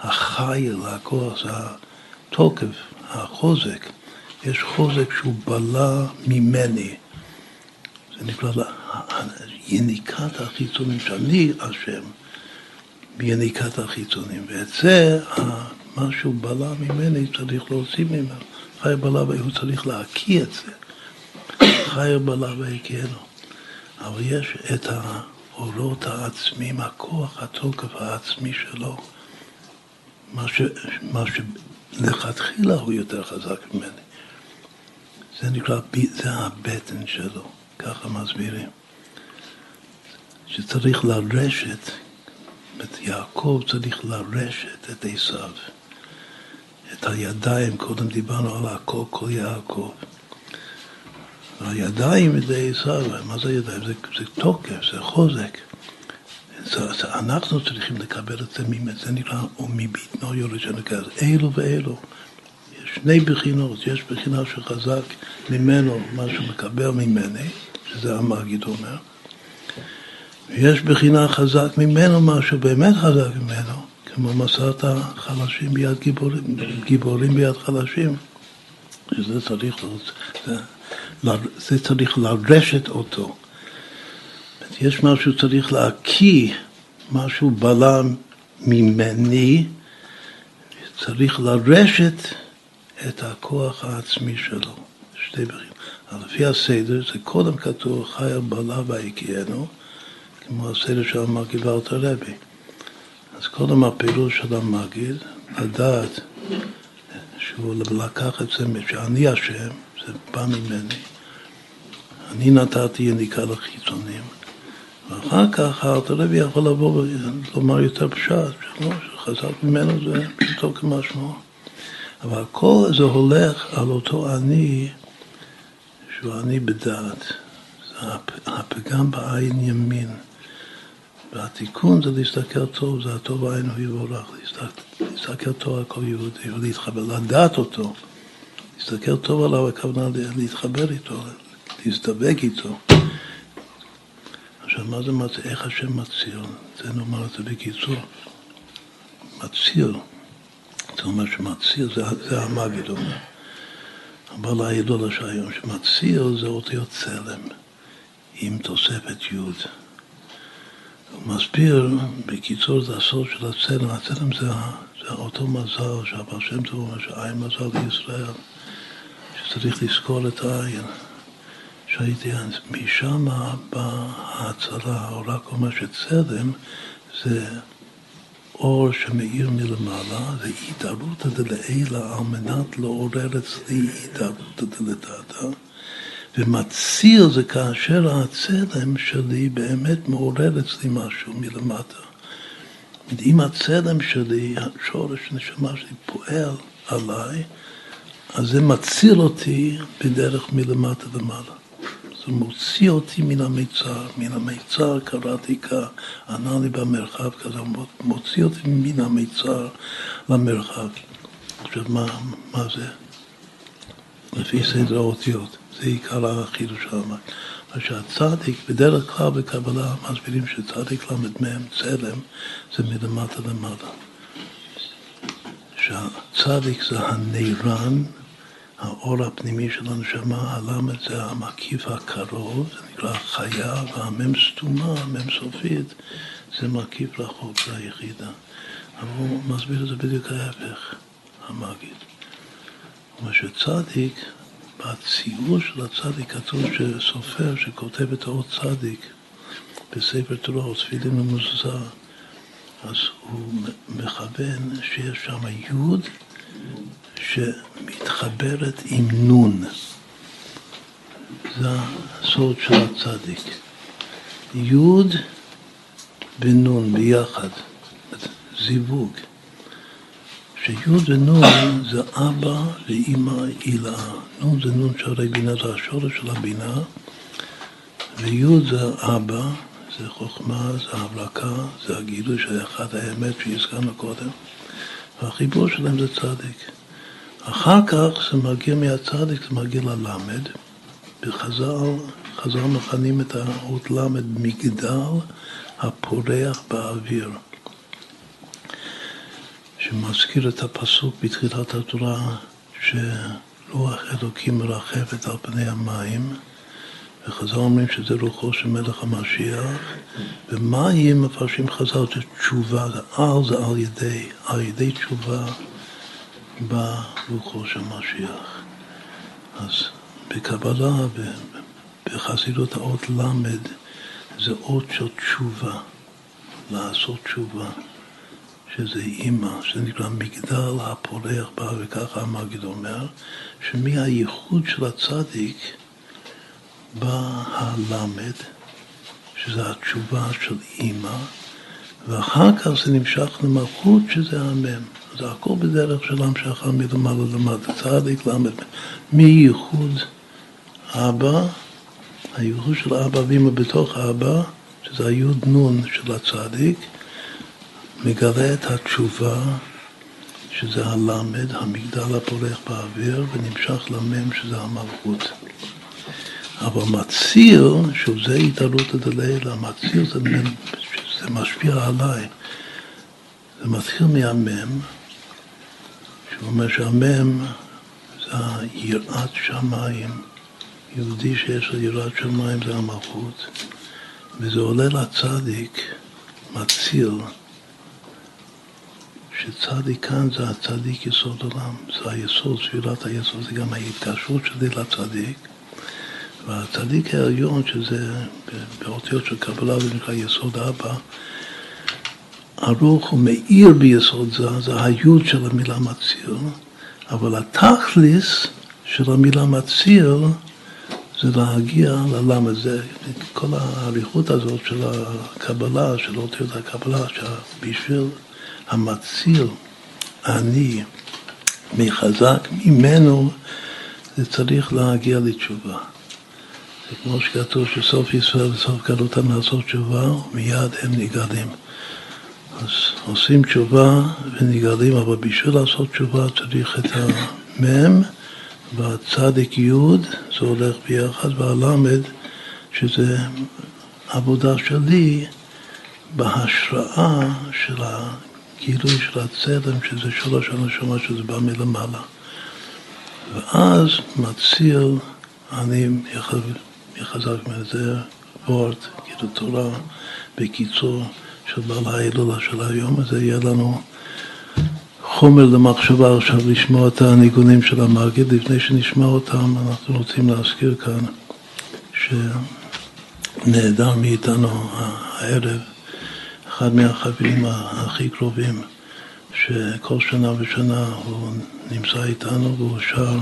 החיל, הכוח, התוקף, החוזק. יש חוזק שהוא בלע ממני. זה נקרא יניקת החיצונים, שאני אשם ביניקת החיצונים. ואת זה משהו בלע ממני, צריך להוציא ממנו. חי בלע, הוא צריך להקיא את זה. חי בלע והקיאנו. אבל יש את האורות העצמיים, הכוח, התוקף העצמי שלו, מה, ש, מה שלכתחילה הוא יותר חזק ממני. זה נקרא, זה הבטן שלו, ככה מסבירים. שצריך לרשת, את יעקב צריך לרשת את עשיו. את הידיים, קודם דיברנו על הכל, כל יעקב. הידיים זה עשיו, מה זה ידיים? זה, זה תוקף, זה חוזק. אנחנו צריכים לקבל את זה, זה נקרא, ומביטנו יורד שנקרא, אלו ואלו. שני בחינות, יש בחינה שחזק ממנו, מה שהוא מקבל ממני, שזה המגיד אומר, ויש בחינה חזק ממנו, מה שבאמת חזק ממנו, כמו מסעת החלשים ביד גיבורים, גיבורים ביד חלשים, שזה צריך, זה, זה צריך לרשת אותו. יש משהו שצריך להקיא, משהו בלם ממני, צריך לרשת את הכוח העצמי שלו. שתי בחינות. לפי הסדר זה קודם כתוב חי על בעלה והקיאנו, כמו הסדר של המגיד ואלתר רבי. אז קודם הפעילות של המגיד, לדעת שהוא לקח את זה, שאני אשם, זה בא ממני. אני נתתי יניקה לחיצונים. ואחר כך האלתר רבי יכול לבוא ולומר יותר פשט, שחזק ממנו זה פשוטו כמשמעו. אבל הכל זה הולך על אותו אני, שהוא אני בדעת. זה הפגם בעין ימין. והתיקון זה להסתכל טוב, זה הטוב העין הוא יבורך, להסתכל טוב על כל יהודי ולהתחבר, לדעת אותו, להסתכל טוב עליו, הכוונה להתחבר איתו, להזדבק איתו. עכשיו, מה זה? איך השם מציל? זה נאמר את זה בקיצור. מציל, זה אומר שמציל, זה, זה המגיד אומר. אבל הידוע לשעיון, שמציל זה אותיות צלם, עם תוספת י'. הוא מסביר, בקיצור, זה הסוד של הצלם. הצלם זה, זה אותו מזל שהבר שם טוב אומר שעין מזל לישראל, שצריך לזכור את העין. שהייתי, משם באה ההצלה, הוא רק אומר שצלם זה אור שמאיר מלמעלה, זה דלעילא על מנת לעורר אצלי התערותא דלתתא. ומציל זה כאשר הצלם שלי באמת מעורר אצלי משהו מלמטה. אם הצלם שלי, השורש הנשמה שלי פועל עליי, אז זה מציל אותי בדרך מלמטה למעלה. זה מוציא אותי מן המיצר, מן המיצר קראתי כה, ענה לי במרחב כזה, מוציא אותי מן המיצר למרחב. עכשיו, מה, מה זה? לפי סדר האותיות. זה עיקר החידוש. מה שהצדיק, בדרך כלל בקבלה מסבירים שצדיק ל"מ צלם זה מלמטה למעלה. שהצדיק זה הנירן, האור הפנימי של הנשמה, הלמד זה המקיף הקרוב, זה נקרא חיה, והמם סתומה, המם סופית, זה מקיף רחוק, זה היחידה. אבל הוא מסביר את זה בדיוק ההפך, המגיד. הוא אומר שצדיק בציור של הצדיק כתוב שסופר שכותב את האות צדיק בספר תורה או תפילין ומוזזה, אז הוא מכוון שיש שם יוד שמתחברת עם נון. זה הסוד של הצדיק. יוד ונון ביחד, זיווג. שיוד ונון זה אבא ואימא הילה. נון זה נון שערי בינה, זה השורש של הבינה, ויוד זה אבא, זה חוכמה, זה הברקה, זה הגילוי של אחד האמת שהזכרנו קודם, והחיבור שלהם זה צדיק. אחר כך זה מגיע מהצדיק, זה מגיע ללמד. בחז"ל, חז"ל מכנים את האות למד מגדל הפורח באוויר. שמזכיר את הפסוק בתחילת התורה שרוח אלוקים מרחפת על פני המים וחז"ל אומרים שזה רוחו של מלך המשיח יהיה מפרשים חז"ל? זה תשובה, זה על זה על ידי, על ידי תשובה בא רוחו של משיח. אז בקבלה, בחסידות האות ל', זה אות של תשובה, לעשות תשובה, שזה אימא, שזה נקרא מגדל הפורח בה, וככה המגיד אומר, שמהייחוד של הצדיק בא הלמד, שזה התשובה של אימא, ואחר כך זה נמשך למלכות שזה המם. זה הכל בדרך של המשכה מלמעלה למטה, צדיק למד, מייחוד אבא, הייחוד של אבא ואמא בתוך אבא, שזה היוד נון של הצדיק, מגלה את התשובה, שזה הלמד, המגדל הפורח באוויר, ונמשך למם, שזה המלכות. אבל מציל, שוב זה התעלות הדלילה, מציל זה, זה משפיע עליי. זה מתחיל מהמם, שהוא שהמם זה יראת שמיים. יהודי שיש לו יראת שמיים זה המלכות, וזה עולה לצדיק, מציל, שצדיק כאן זה הצדיק יסוד עולם, זה היסוד, ספירת היסוד, זה גם ההתקשרות שלי לצדיק. והצדיק העליון, שזה באותיות של קבלה, זה נקרא יסוד אבא, הרוח הוא מאיר ביסוד זה, זה היוד של המילה מציל, אבל התכליס של המילה מציל זה להגיע ללמה זה, כל האריכות הזאת של הקבלה, של אותיות הקבלה, שבשביל המציל, אני, מחזק ממנו, זה צריך להגיע לתשובה. זה כמו שכתוב שסוף ישראל וסוף גלותם לעשות תשובה, ומיד הם נגאלים. אז עושים תשובה ונגאלים, אבל בשביל לעשות תשובה צריך את המם והצדיק י' זה הולך ביחד, והלמד שזה עבודה שלי בהשראה של הגילוי של הצלם, שזה שלוש הנשמה שזה בא מלמעלה. ואז מציל, אני מחזק מזה וורט, כאילו תורה בקיצור של בעל ההילולה של היום הזה, יהיה לנו חומר למחשבה עכשיו לשמוע את הניגונים של המגיד. לפני שנשמע אותם, אנחנו רוצים להזכיר כאן שנעדר מאיתנו הערב אחד מהחברים הכי קרובים, שכל שנה ושנה הוא נמצא איתנו והוא שר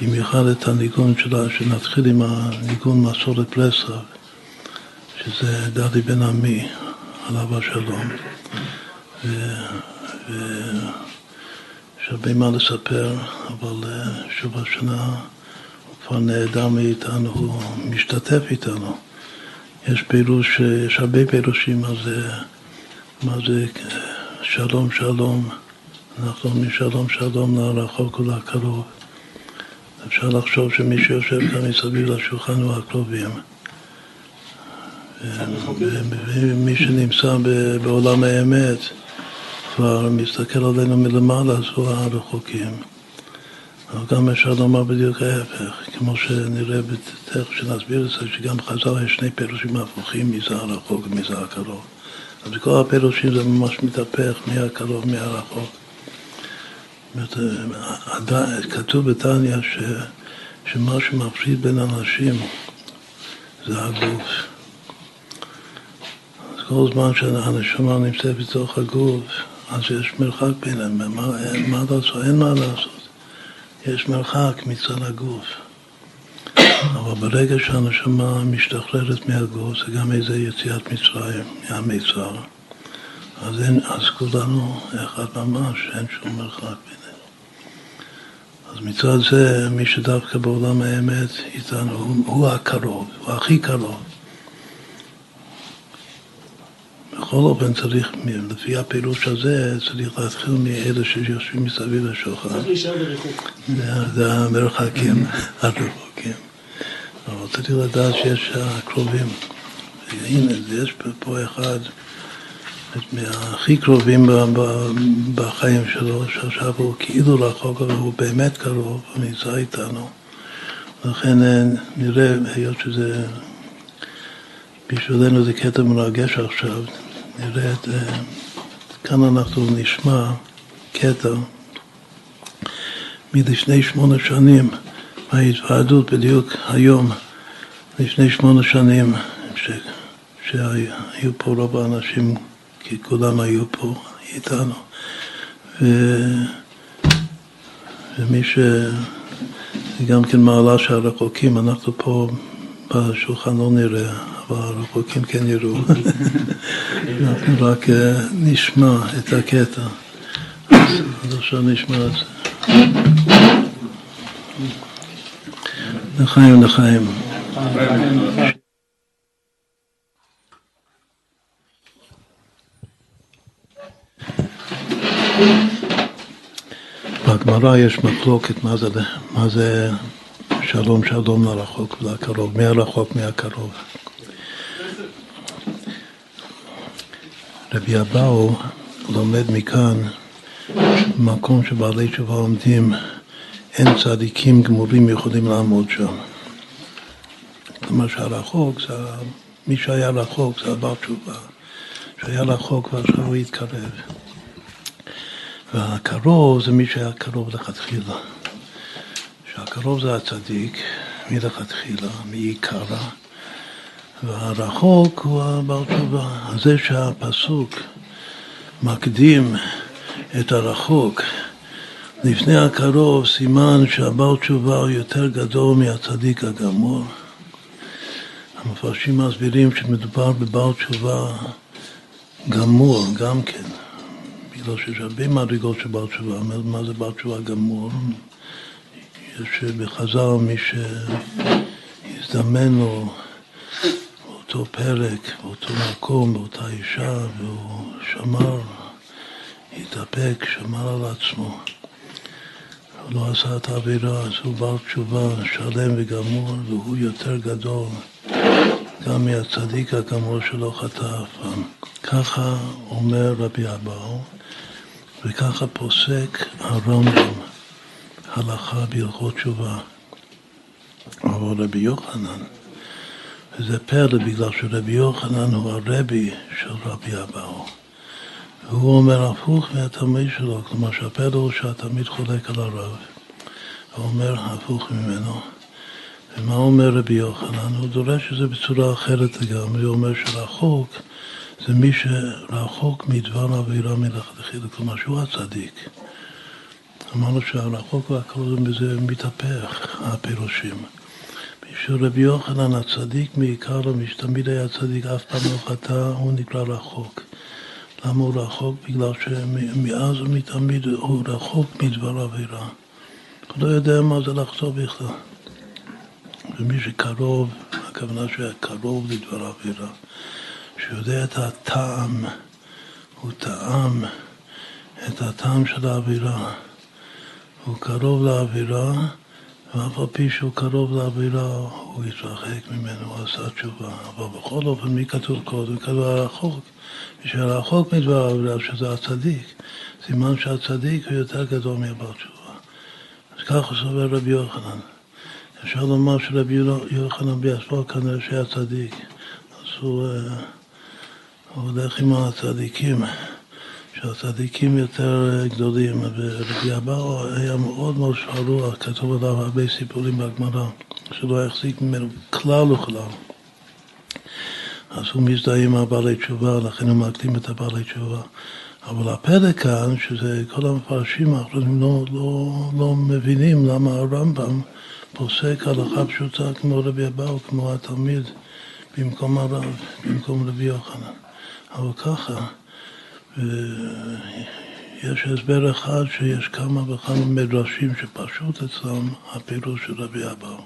במיוחד את הניגון שלה, שנתחיל עם הניגון מסורת פלסר, שזה דדי בן עמי, עליו השלום. ויש הרבה מה לספר, אבל אה, שוב השנה הוא כבר נעדר מאיתנו, הוא משתתף איתנו. יש פירוש, יש הרבה פירושים מה זה, מה זה שלום שלום, אנחנו אומרים שלום שלום לרחוק ולקרוב. אפשר לחשוב שמי שיושב כאן מסביב לשולחן הוא הקרובים. ומי שנמצא בעולם האמת כבר מסתכל עלינו מלמעלה, אז הוא הרחוקים. אבל גם אפשר לומר בדיוק ההפך, כמו שנראה בתכף שנסביר את זה, שגם חז"ל יש שני פירושים הפוכים, מי זה הרחוק ומי זה הקרוב. אז כל הפירושים זה ממש מתהפך, מי הקרוב, מי הרחוק. כתוב בתניא שמה שמפריד בין אנשים זה הגוף. כל זמן שהנשמה נמצאת בתוך הגוף, אז יש מרחק ביניהם, מה, מה לעשות? אין מה לעשות. יש מרחק מצד הגוף. אבל ברגע שהנשמה משתחררת מהגוף, זה גם איזה יציאת מצרים, מהמיצר. אז, אין, אז כולנו אחד ממש, אין שום מרחק בינינו. אז מצד זה, מי שדווקא בעולם האמת איתנו, הוא, הוא הקרוב, הוא הכי קרוב. בכל אופן צריך, לפי הפירוש הזה, צריך להתחיל מאלה שיושבים מסביב לשולחן. צריך להישאר בריחוק. זה המרחקים הרחוקים. אבל צריך לדעת שיש קרובים. הנה, יש פה אחד מהכי קרובים בחיים שלו, שעכשיו הוא כאילו רחוק, אבל הוא באמת קרוב, הוא נמצא איתנו. לכן נראה, היות שזה, בשבילנו זה קטע מרגש עכשיו, נראה את, כאן אנחנו נשמע קטע מלפני שמונה שנים, ההתוועדות בדיוק היום, לפני שמונה שנים, ש, שהיו פה רוב האנשים, כי כולם היו פה איתנו. ו, ומי ש... גם כן מעלה שהרחוקים, אנחנו פה בשולחן לא נראה, אבל הרחוקים כן יראו. אנחנו רק אה, נשמע את הקטע. אז עכשיו נשמע את זה. לחיים, לחיים. בגמרא יש מחלוקת מה זה, מה זה שלום שלום לרחוק ולקרוב, מהרחוק מהקרוב. רבי אבאו לומד מכאן, במקום שבעלי תשובה עומדים, אין צדיקים גמורים יכולים לעמוד שם. כלומר שהרחוק, זה, מי שהיה רחוק זה הבעל תשובה, שהיה רחוק ועכשיו הוא התקרב. והקרוב זה מי שהיה קרוב לכתחילה. שהקרוב זה הצדיק מלכתחילה, מעיקרה, והרחוק הוא הבעל תשובה. זה שהפסוק מקדים את הרחוק לפני הקרוב, סימן שהבעל תשובה הוא יותר גדול מהצדיק הגמור. המפרשים מסבירים שמדובר בבעל תשובה גמור גם כן. בגלל שיש הרבה מדרגות של בעל תשובה. מה זה בעל תשובה גמור? יש בחז"ל מי שהזדמן לו באותו פרק, באותו מקום, באותה אישה, והוא שמר, התאפק, שמר על עצמו. הוא לא עשה את העבירה, אז הוא בעל תשובה שלם וגמור, והוא יותר גדול גם מהצדיק הגמור שלא חטא אף פעם. ככה אומר רבי אבאו, וככה פוסק הרמב"ם, הלכה בהלכות תשובה. אבל רבי יוחנן, וזה פלא בגלל שרבי יוחנן הוא הרבי של רבי אבאו. והוא אומר הפוך מהתלמיד שלו, כלומר שהפלא הוא שהתלמיד חולק על הרב. הוא אומר הפוך ממנו. ומה אומר רבי יוחנן? הוא דורש את זה בצורה אחרת לגמרי, הוא אומר שרחוק זה מי שרחוק מדבר עבירה מלכתחילה, כלומר שהוא הצדיק. אמרנו שהרחוק והקרוב בזה מתהפך, הפירושים. בשביל רבי יוחנן הצדיק מעיקר למי שתמיד היה צדיק, אף פעם לא חטא, הוא נקרא רחוק. למה הוא רחוק? בגלל שמאז ומתמיד הוא רחוק מדבר עבירה. הוא לא יודע מה זה לחזור בכלל. ומי שקרוב, הכוונה שהיה קרוב לדבר עבירה. שיודע את הטעם, הוא טעם את הטעם של האווירה. הוא קרוב לאווירה, ואף על פי שהוא קרוב לאווירה, הוא יתרחק ממנו, הוא עשה תשובה. אבל בכל אופן, מי כתוב קודם? כתוב הרחוק. מי שהרחוק מדבר האווירה, שזה הצדיק, סימן שהצדיק הוא יותר גדול מהבר תשובה. אז ככה סובר רבי יוחנן. אפשר לומר שרבי יוחנן ביאספור כנראה שהיה צדיק. אז הוא... הוא הולך עם הצדיקים, שהצדיקים יותר גדולים, ורבי אבאו היה מאוד מאוד שרוע, כתוב עליו הרבה סיפורים בגמרא, שלא החזיק ממנו כלל וכלל. אז הוא מזדהה עם הבעלי תשובה, לכן הוא מקדים את הבעלי תשובה. אבל הפלא כאן, שזה כל המפרשים האחרונים לא, לא, לא מבינים למה הרמב"ם פוסק הלכה פשוטה כמו רבי אבאו, כמו התלמיד, במקום הרב, במקום רבי יוחנן. אבל ככה, יש הסבר אחד שיש כמה וכמה מדרשים שפשוט אצלם הפירוש של רבי אבאו.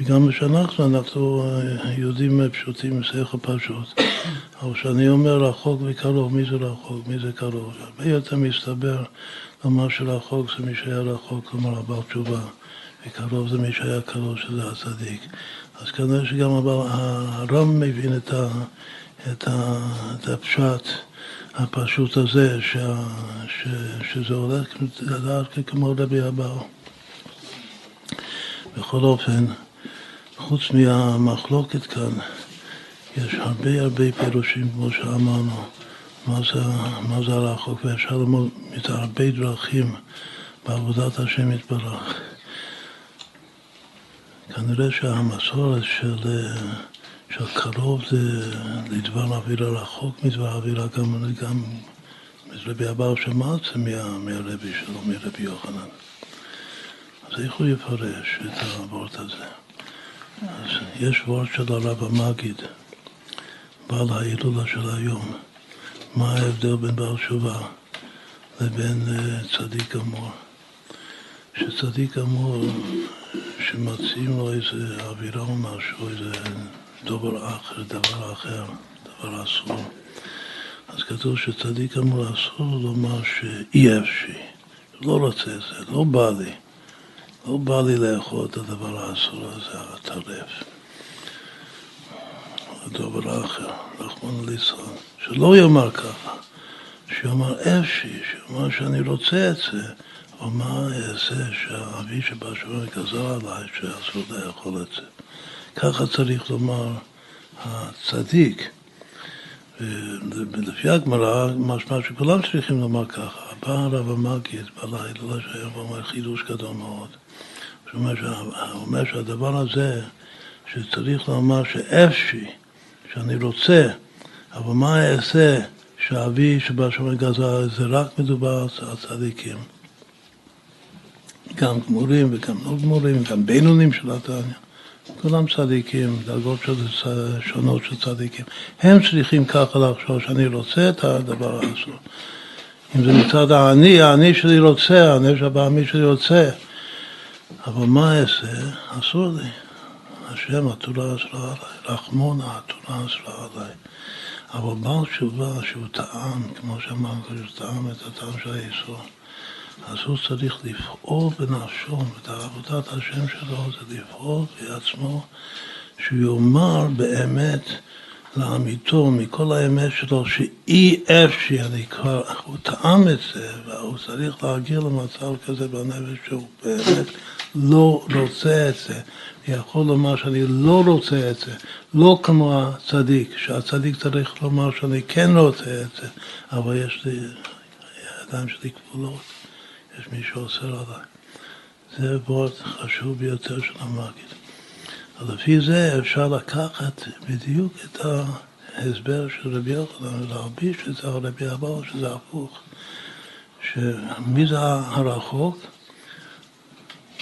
וגם כשאנחנו, אנחנו יהודים פשוטים, שכל פשוט. אבל כשאני אומר רחוק וקרוב, מי זה רחוק, מי זה קרוב? הרבה יותר מסתבר לומר שרחוק זה מי שהיה רחוק, כלומר הבעל תשובה, וקרוב זה מי שהיה קרוב, שזה הצדיק. אז כנראה שגם הרם מבין את ה... את, ה, את הפשט הפשוט הזה, ש, ש, שזה הולך לדעת כמו רבי אבאו. בכל אופן, חוץ מהמחלוקת כאן, יש הרבה הרבה פירושים, כמו שאמרנו, מה זה, מה זה הרחוק, ואפשר ללמוד את הרבה דרכים בעבודת השם יתברך. כנראה שהמסורת של, של קרוב זה לדבר אווירה רחוק מדבר אווירה גם, גם רבי אבאו שמעצה מה, מהרבי שלו, מרבי יוחנן. אז איך הוא יפרש את הוורט הזה? אז יש וורט של הרב המגיד, בעל ההילולה של היום. מה ההבדל בין בעל תשובה לבין אה, צדיק גמור? שצדיק גמור, שמציעים לו איזה אווירה או משהו, איזה דבר אחר, דבר אחר, דבר אסור. אז כתוב שצדיק גמור אסור לומר שאי אפשי, לא רוצה את זה, לא בא לי. לא בא לי לאכול את הדבר האסור הזה, הטרף. הדבר האחר, רחמנא ליצלן, שלא יאמר ככה, שיאמר אפשי, שיאמר שאני רוצה את זה, אבל מה אעשה שהאבי שבשמיים גזר עליי שאסור לאכול את זה. ככה צריך לומר הצדיק. ולפי הגמרא, משמע שכולם צריכים לומר ככה. בא הרב המגיד בלילה, שהיה אומר חידוש גדול מאוד. הוא אומר שהדבר הזה, שצריך לומר שאפשי, שאני רוצה, אבל מה אעשה שאבי שבשמיים גזר, זה רק מדובר על צדיקים. גם גמורים וגם לא גמורים, גם בינונים של התניא. כולם צדיקים, דרגות של שונות של צדיקים. הם צריכים ככה לחשוב שאני רוצה את הדבר האסור. אם זה מצד האני, האני שלי רוצה, הנפש הבעמי שלי רוצה. אבל מה אעשה? אסור לי. השם, התורה אסרה עליי, רחמונה, התורה אסרה עליי. אבל בעל תשובה שהוא טעם, כמו שאמרנו, שהוא טעם את הטעם של היסוד. אז הוא צריך לפעול בנפשו, ואת עבודת השם שלו זה לפעול בעצמו, שהוא יאמר באמת לאמיתו, מכל האמת שלו, שאי אפשי, אני כבר, הוא טעם את זה, והוא צריך להגיע למצב כזה בנפש שהוא באמת לא רוצה את זה. יכול לומר שאני לא רוצה את זה, לא כמו הצדיק, שהצדיק צריך לומר שאני כן רוצה את זה, אבל יש לי, הידיים שלי כבולות. יש מי שאוסר עליי. זה וורט חשוב ביותר של המגיד. לפי זה אפשר לקחת בדיוק את ההסבר של רבי יוחנן ולהלביש את זה על רבי אבאו, שזה הפוך. שמי זה הרחוק?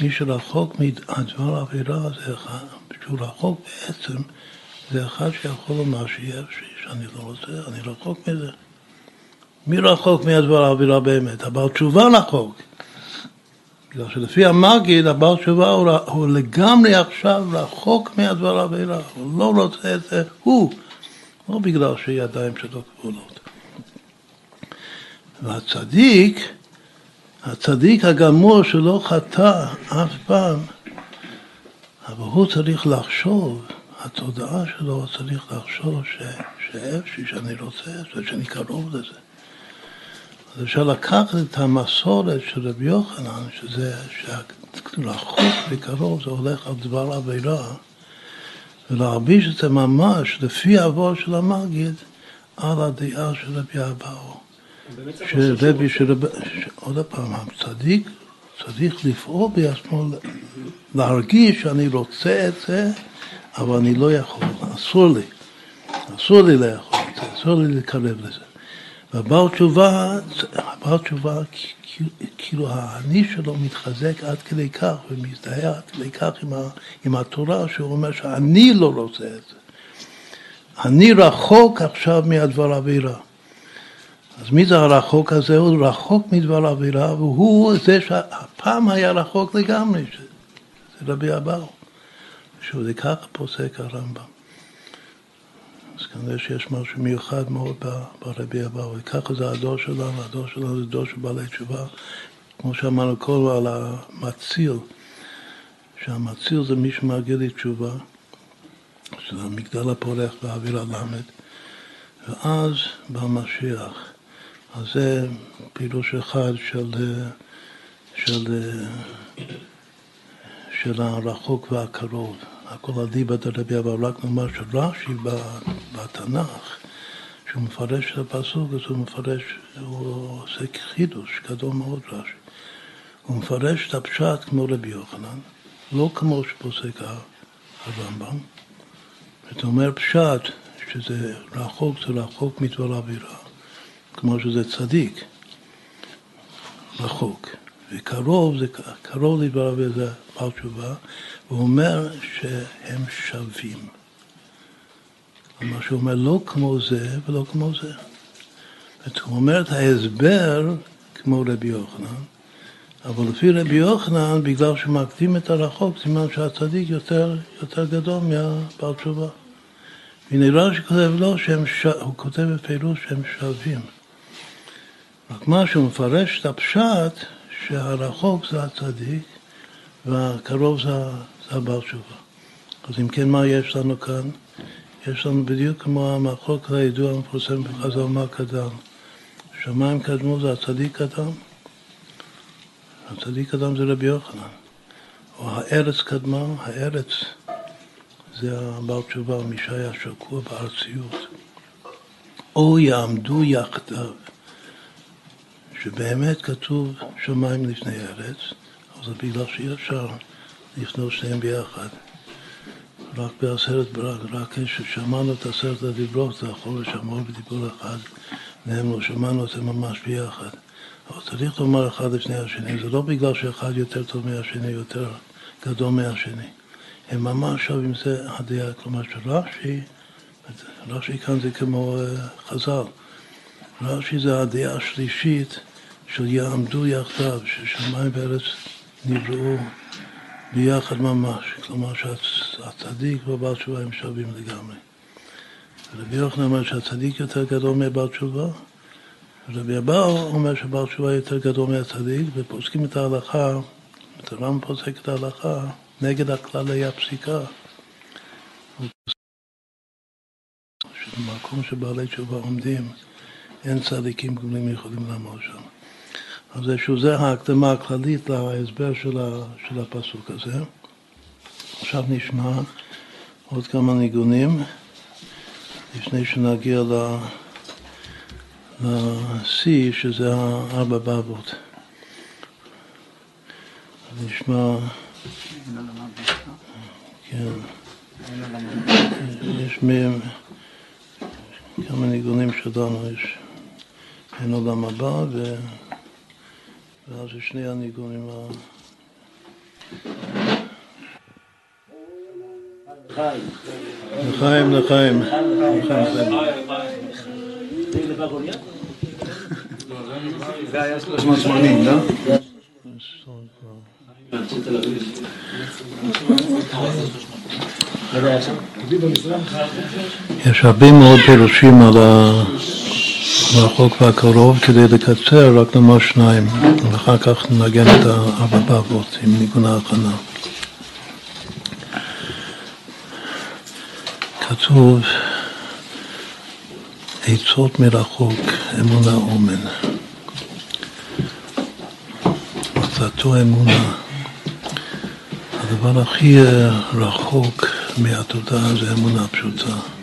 מי שרחוק מדבר עבירה זה אחד, שהוא רחוק בעצם, זה אחד שיכול לומר שיש, שאני לא רוצה, אני רחוק מזה. מי רחוק מהדבר האווירה באמת? הבעל תשובה רחוק. בגלל שלפי המגיד, הבעל תשובה הוא, הוא לגמרי עכשיו רחוק מהדבר האווירה. הוא לא רוצה את זה, הוא. לא בגלל שידיים שלו כבולות. והצדיק, הצדיק הגמור שלא חטא אף פעם, אבל הוא צריך לחשוב, התודעה שלו צריך לחשוב שאיפשהו שאני רוצה שאני קרוב לזה. אז אפשר לקחת את המסורת של רבי יוחנן, שזה רחוק וקרוב, זה הולך על דבר עבירה, ולהרביש את זה ממש לפי העבור של המגיד על הדעה של רבי אבאו. שרבי, עוד פעם, הצדיק צריך לפעול בעצמו, להרגיש שאני רוצה את זה, אבל אני לא יכול, אסור לי, אסור לי לאכול את זה, אסור לי לקרב לזה. והבעל תשובה, הבעל תשובה, כאילו האני שלו מתחזק עד כדי כך ומזדהה עד כדי כך עם, ה, עם התורה, שהוא אומר שאני לא רוצה את זה. אני רחוק עכשיו מהדבר אווירה. אז מי זה הרחוק הזה? הוא רחוק מדבר אווירה, והוא זה שהפעם היה רחוק לגמרי, זה רבי אבאו. שהוא זה ככה פוסק הרמב"ם. אז כנראה שיש משהו מיוחד מאוד ברבי אבאו, וככה זה הדור שלנו, הדור שלנו זה דור של בעלי תשובה, כמו שאמרנו קודם על המציל, שהמציל זה מי שמגיע לי תשובה, שזה המגדל הפורח באוויר הלמד, ואז בא משיח. אז זה פירוש אחד של, של, של הרחוק והקרוב. הכל אליבא דרבי אבא, רק נאמר שרש"י בתנ"ך, שהוא מפרש את הפסוק, אז הוא מפרש, הוא עושה חידוש גדול מאוד רש"י. הוא מפרש את הפשט כמו רבי יוחנן, לא כמו שפוסק הרמב"ם. זאת אומר פשט, שזה רחוק, זה רחוק מדבר אווירה, כמו שזה צדיק, רחוק. וקרוב, זה קרוב לדבר אווירה, זה בעל תשובה, הוא אומר שהם שווים. מה שהוא אומר, לא כמו זה ולא כמו זה. הוא אומר את ההסבר כמו רבי יוחנן, אבל לפי רבי יוחנן, בגלל שמקדים את הרחוק, סימן שהצדיק יותר, יותר גדול מהבעל תשובה. ונראה שכותב לו שהם, ש... הוא כותב בפירוש שהם שווים. רק מה שהוא מפרש את הפשט, שהרחוק זה הצדיק והקרוב זה, זה הבעל תשובה. אז אם כן, מה יש לנו כאן? יש לנו בדיוק כמו המחלוק הידוע המפורסם בחז"ל מה קדם. שמיים קדמו זה הצדיק קדם, הצדיק קדם זה רבי יוחנן. או הארץ קדמה, הארץ זה הבעל תשובה, מי שהיה שקוע בארציות. או יעמדו יחדיו, שבאמת כתוב שמיים לפני ארץ, אבל זה בגלל שאי אפשר לפנות שניהם ביחד. רק בעשרת ברק, רק כששמענו את עשרת הדיברות, זה יכול לשמור בדיבור אחד, והם לא שמענו זה ממש ביחד. אבל צריך לומר אחד לפני השני, זה לא בגלל שאחד יותר טוב מהשני, יותר גדול מהשני. הם ממש שווים זה הדעה, כלומר שרש"י, רש"י כאן זה כמו אה, חז"ל, רש"י זה הדעה השלישית של יעמדו יחדיו, ששמיים וארץ נבראו ביחד ממש, כלומר שהצדיק והבעל תשובה הם שווים לגמרי. רבי יוחנן אומר שהצדיק יותר גדול מבעל תשובה, רבי אבאו אומר שבעל תשובה יותר גדול מהצדיק, ופוסקים את ההלכה, את הרמב"ם פוסק את ההלכה נגד הכללי הפסיקה. שבמקום שבעלי תשובה עומדים, אין צדיקים גדולים יכולים לעמוד שם. אז איזשהו זה ההקדמה הכללית להסבר של, הפסוק הזה. עכשיו נשמע עוד כמה ניגונים לפני שנגיע לשיא, שזה הארבע בבות. נשמע... כן. יש מהם כמה ניגונים שלנו, יש אין עולם הבא ו... ואז יש שני הניגונים ה... לחיים, לחיים. זה היה 380? יש הרבה מאוד פירושים על הרחוק והקרוב כדי לקצר רק נאמר שניים ואחר כך נגן את הארבע באבות עם ניגון ההכנה. כתוב עצות מרחוק, אמונה אומן. מצאתו אמונה. הדבר הכי רחוק מהתודעה זה אמונה פשוטה.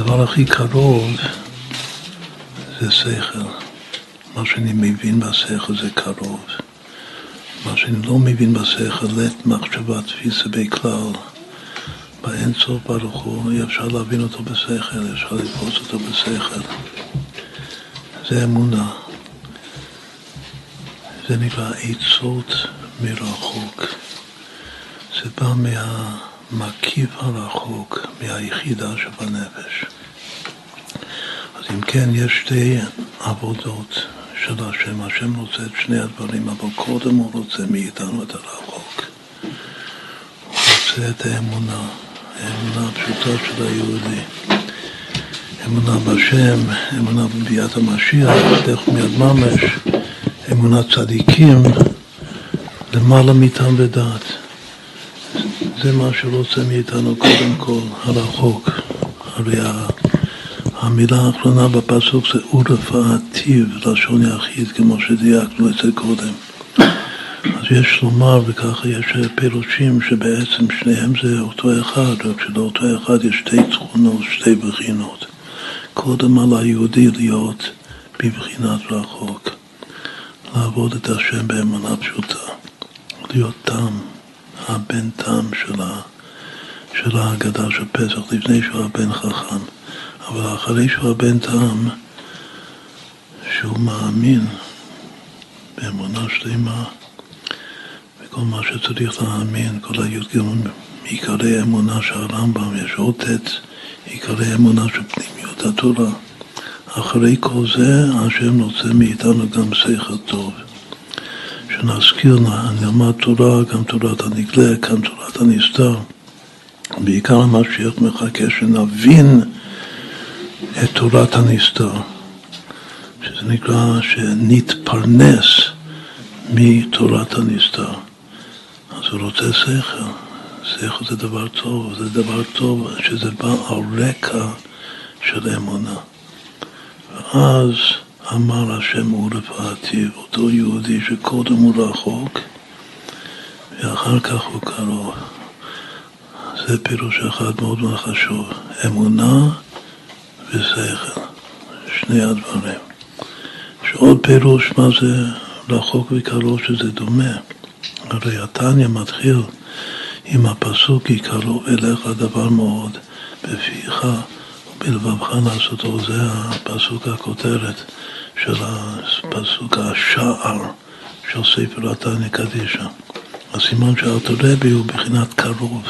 הדבר הכי קרוב זה שכל. מה שאני מבין בשכל זה קרוב. מה שאני לא מבין בשכל, לית מחשבה תפיסה בכלל. באין סוף ברוך הוא, אי אפשר להבין אותו בשכל, אפשר לתפוס אותו בשכל. זה אמונה. זה נקרא עצות מרחוק. זה בא מהמקיף הרחוק, מהיחידה שבנפש. אז אם כן, יש שתי עבודות של השם. השם רוצה את שני הדברים, אבל קודם הוא רוצה מאיתנו את הרחוק. הוא רוצה את האמונה. האמונה הפשוטה של היהודי. אמונה בשם, אמונה בביאת המשיח, דרך מיד ממש, אמונת צדיקים, למעלה מטעם ודעת. זה מה שרוצה מאיתנו קודם כל, הרחוק. הרי המילה האחרונה בפסוק זה ורפאתיו, לשון יחיד, כמו שדייקנו את זה קודם. אז יש לומר, וככה יש פירושים שבעצם שניהם זה אותו אחד, רק שלאותו אחד יש שתי תכונות, שתי בחינות. קודם על היהודי להיות בבחינת רחוק. לעבוד את השם באמונה פשוטה, להיות תם, הבן תם של, ההגדה של פסח, לפני שהוא הבן חכם. אבל אחרי שהוא הבן תם, שהוא מאמין באמונה שלמה וכל מה שצריך להאמין, כל הי"ג עיקרי אמונה של הרמב"ם, יש עוד ט' עיקרי אמונה של פנימיות התורה. אחרי כל זה, השם רוצה מאיתנו גם שכל טוב. שנזכיר, נלמד תורה, גם תורת הנגלה, גם תורת הנסתר. בעיקר המשיח מחכה שנבין את תורת הנסתר, שזה נקרא שנתפרנס מתורת הנסתר. אז הוא רוצה שכל, שכל זה דבר טוב, זה דבר טוב שזה בא על רקע של אמונה. ואז אמר השם הוא רפאתי, אותו יהודי שקודם הוא רחוק ואחר כך הוא קרוב. זה פירוש אחד מאוד מאוד חשוב, אמונה ושכל, שני הדברים. יש עוד פירוש מה זה רחוק וקרוב שזה דומה. הרי התניא מתחיל עם הפסוק כי קרוב אליך דבר מאוד בפיך ובלבבך לעשותו, זה הפסוק הכותרת של הפסוק השער של ספר התניא קדישא. הסימן רבי הוא בחינת קרוב.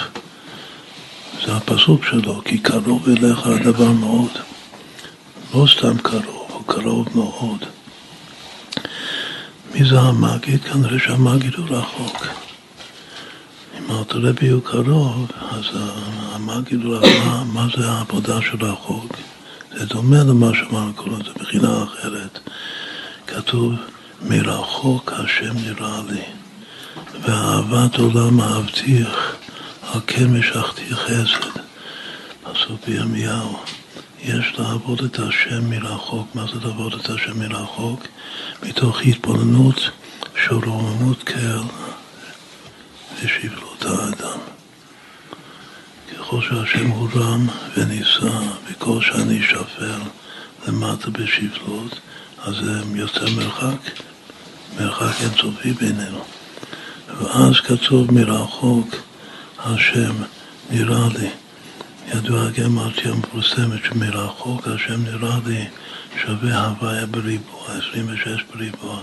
זה הפסוק שלו, כי קרוב אליך הדבר מאוד. לא סתם קרוב, הוא קרוב מאוד. מי זה המגיד? כנראה שהמגיד הוא רחוק. אם רבי הוא קרוב, אז המגיד הוא רחוק. מה זה העבודה של רחוק? זה דומה למה שאמרנו קודם, זה מבחינה אחרת. כתוב, מרחוק השם נראה לי, ואהבת עולם אהבתיך, על כן משכתי חסד. פסוק בירמיהו. יש לעבוד את השם מרחוק. מה זה לעבוד את השם מרחוק? מתוך התבוננות של רוממות קהל ושבלות האדם. ככל שהשם הוא רם ונישא, וכל שאני שפל למטה בשבלות, אז זה יוצא מרחק, מרחק אינסופי בינינו. ואז כתוב מרחוק השם נראה לי. ידוע הגמרתי המפורסמת שמרחוק השם נראה לי שווה הוויה בריבוע, 26 בריבוע.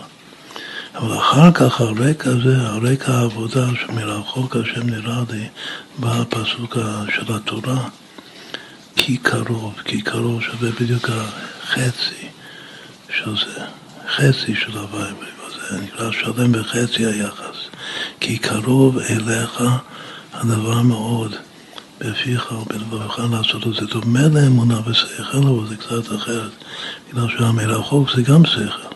אבל אחר כך הרקע הזה, הרקע העבודה שמרחוק השם נראה לי, בא הפסוק של התורה, כי קרוב, כי קרוב שווה בדיוק החצי של זה, חצי של הוויה בריבוע, זה נקרא שלם בחצי היחס. כי קרוב אליך הדבר מאוד. בפיך ובלבבך לעשות את זה. דומה לאמונה ושכל, אבל זה קצת אחרת. בגלל שהמרחוק זה גם שכל.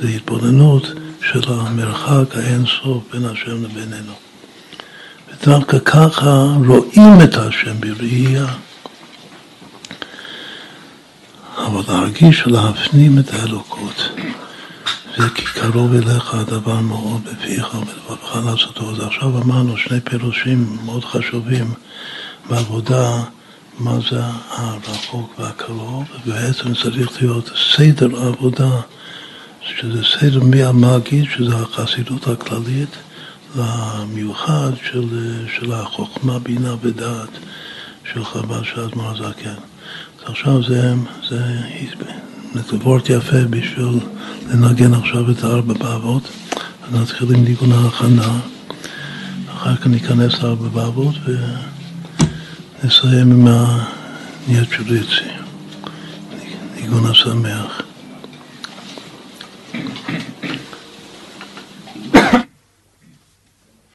זה התבוננות של המרחק האין סוף בין השם לבינינו. ודווקא ככה רואים את השם בראייה. אבל להרגיש ולהפנים את האלוקות. זה כי קרוב אליך הדבר מאוד בפיך ולבבך לעשותו. אז עכשיו אמרנו שני פירושים מאוד חשובים בעבודה מה זה הרחוק והקרוב, ובעצם צריך להיות סדר עבודה, שזה סדר מהמגיד, שזה החסידות הכללית, למיוחד של, של החוכמה, בינה ודעת של חב"ד של אדמו"ר הזקן. אז עכשיו זה, זה נתגבורת יפה בשביל לנגן עכשיו את הארבע באבות, אז נתחיל עם ניגון ההכנה, אחר כך ניכנס לארבע באבות ו... נסיים עם הניאצ'וריצי, ניגון השמח.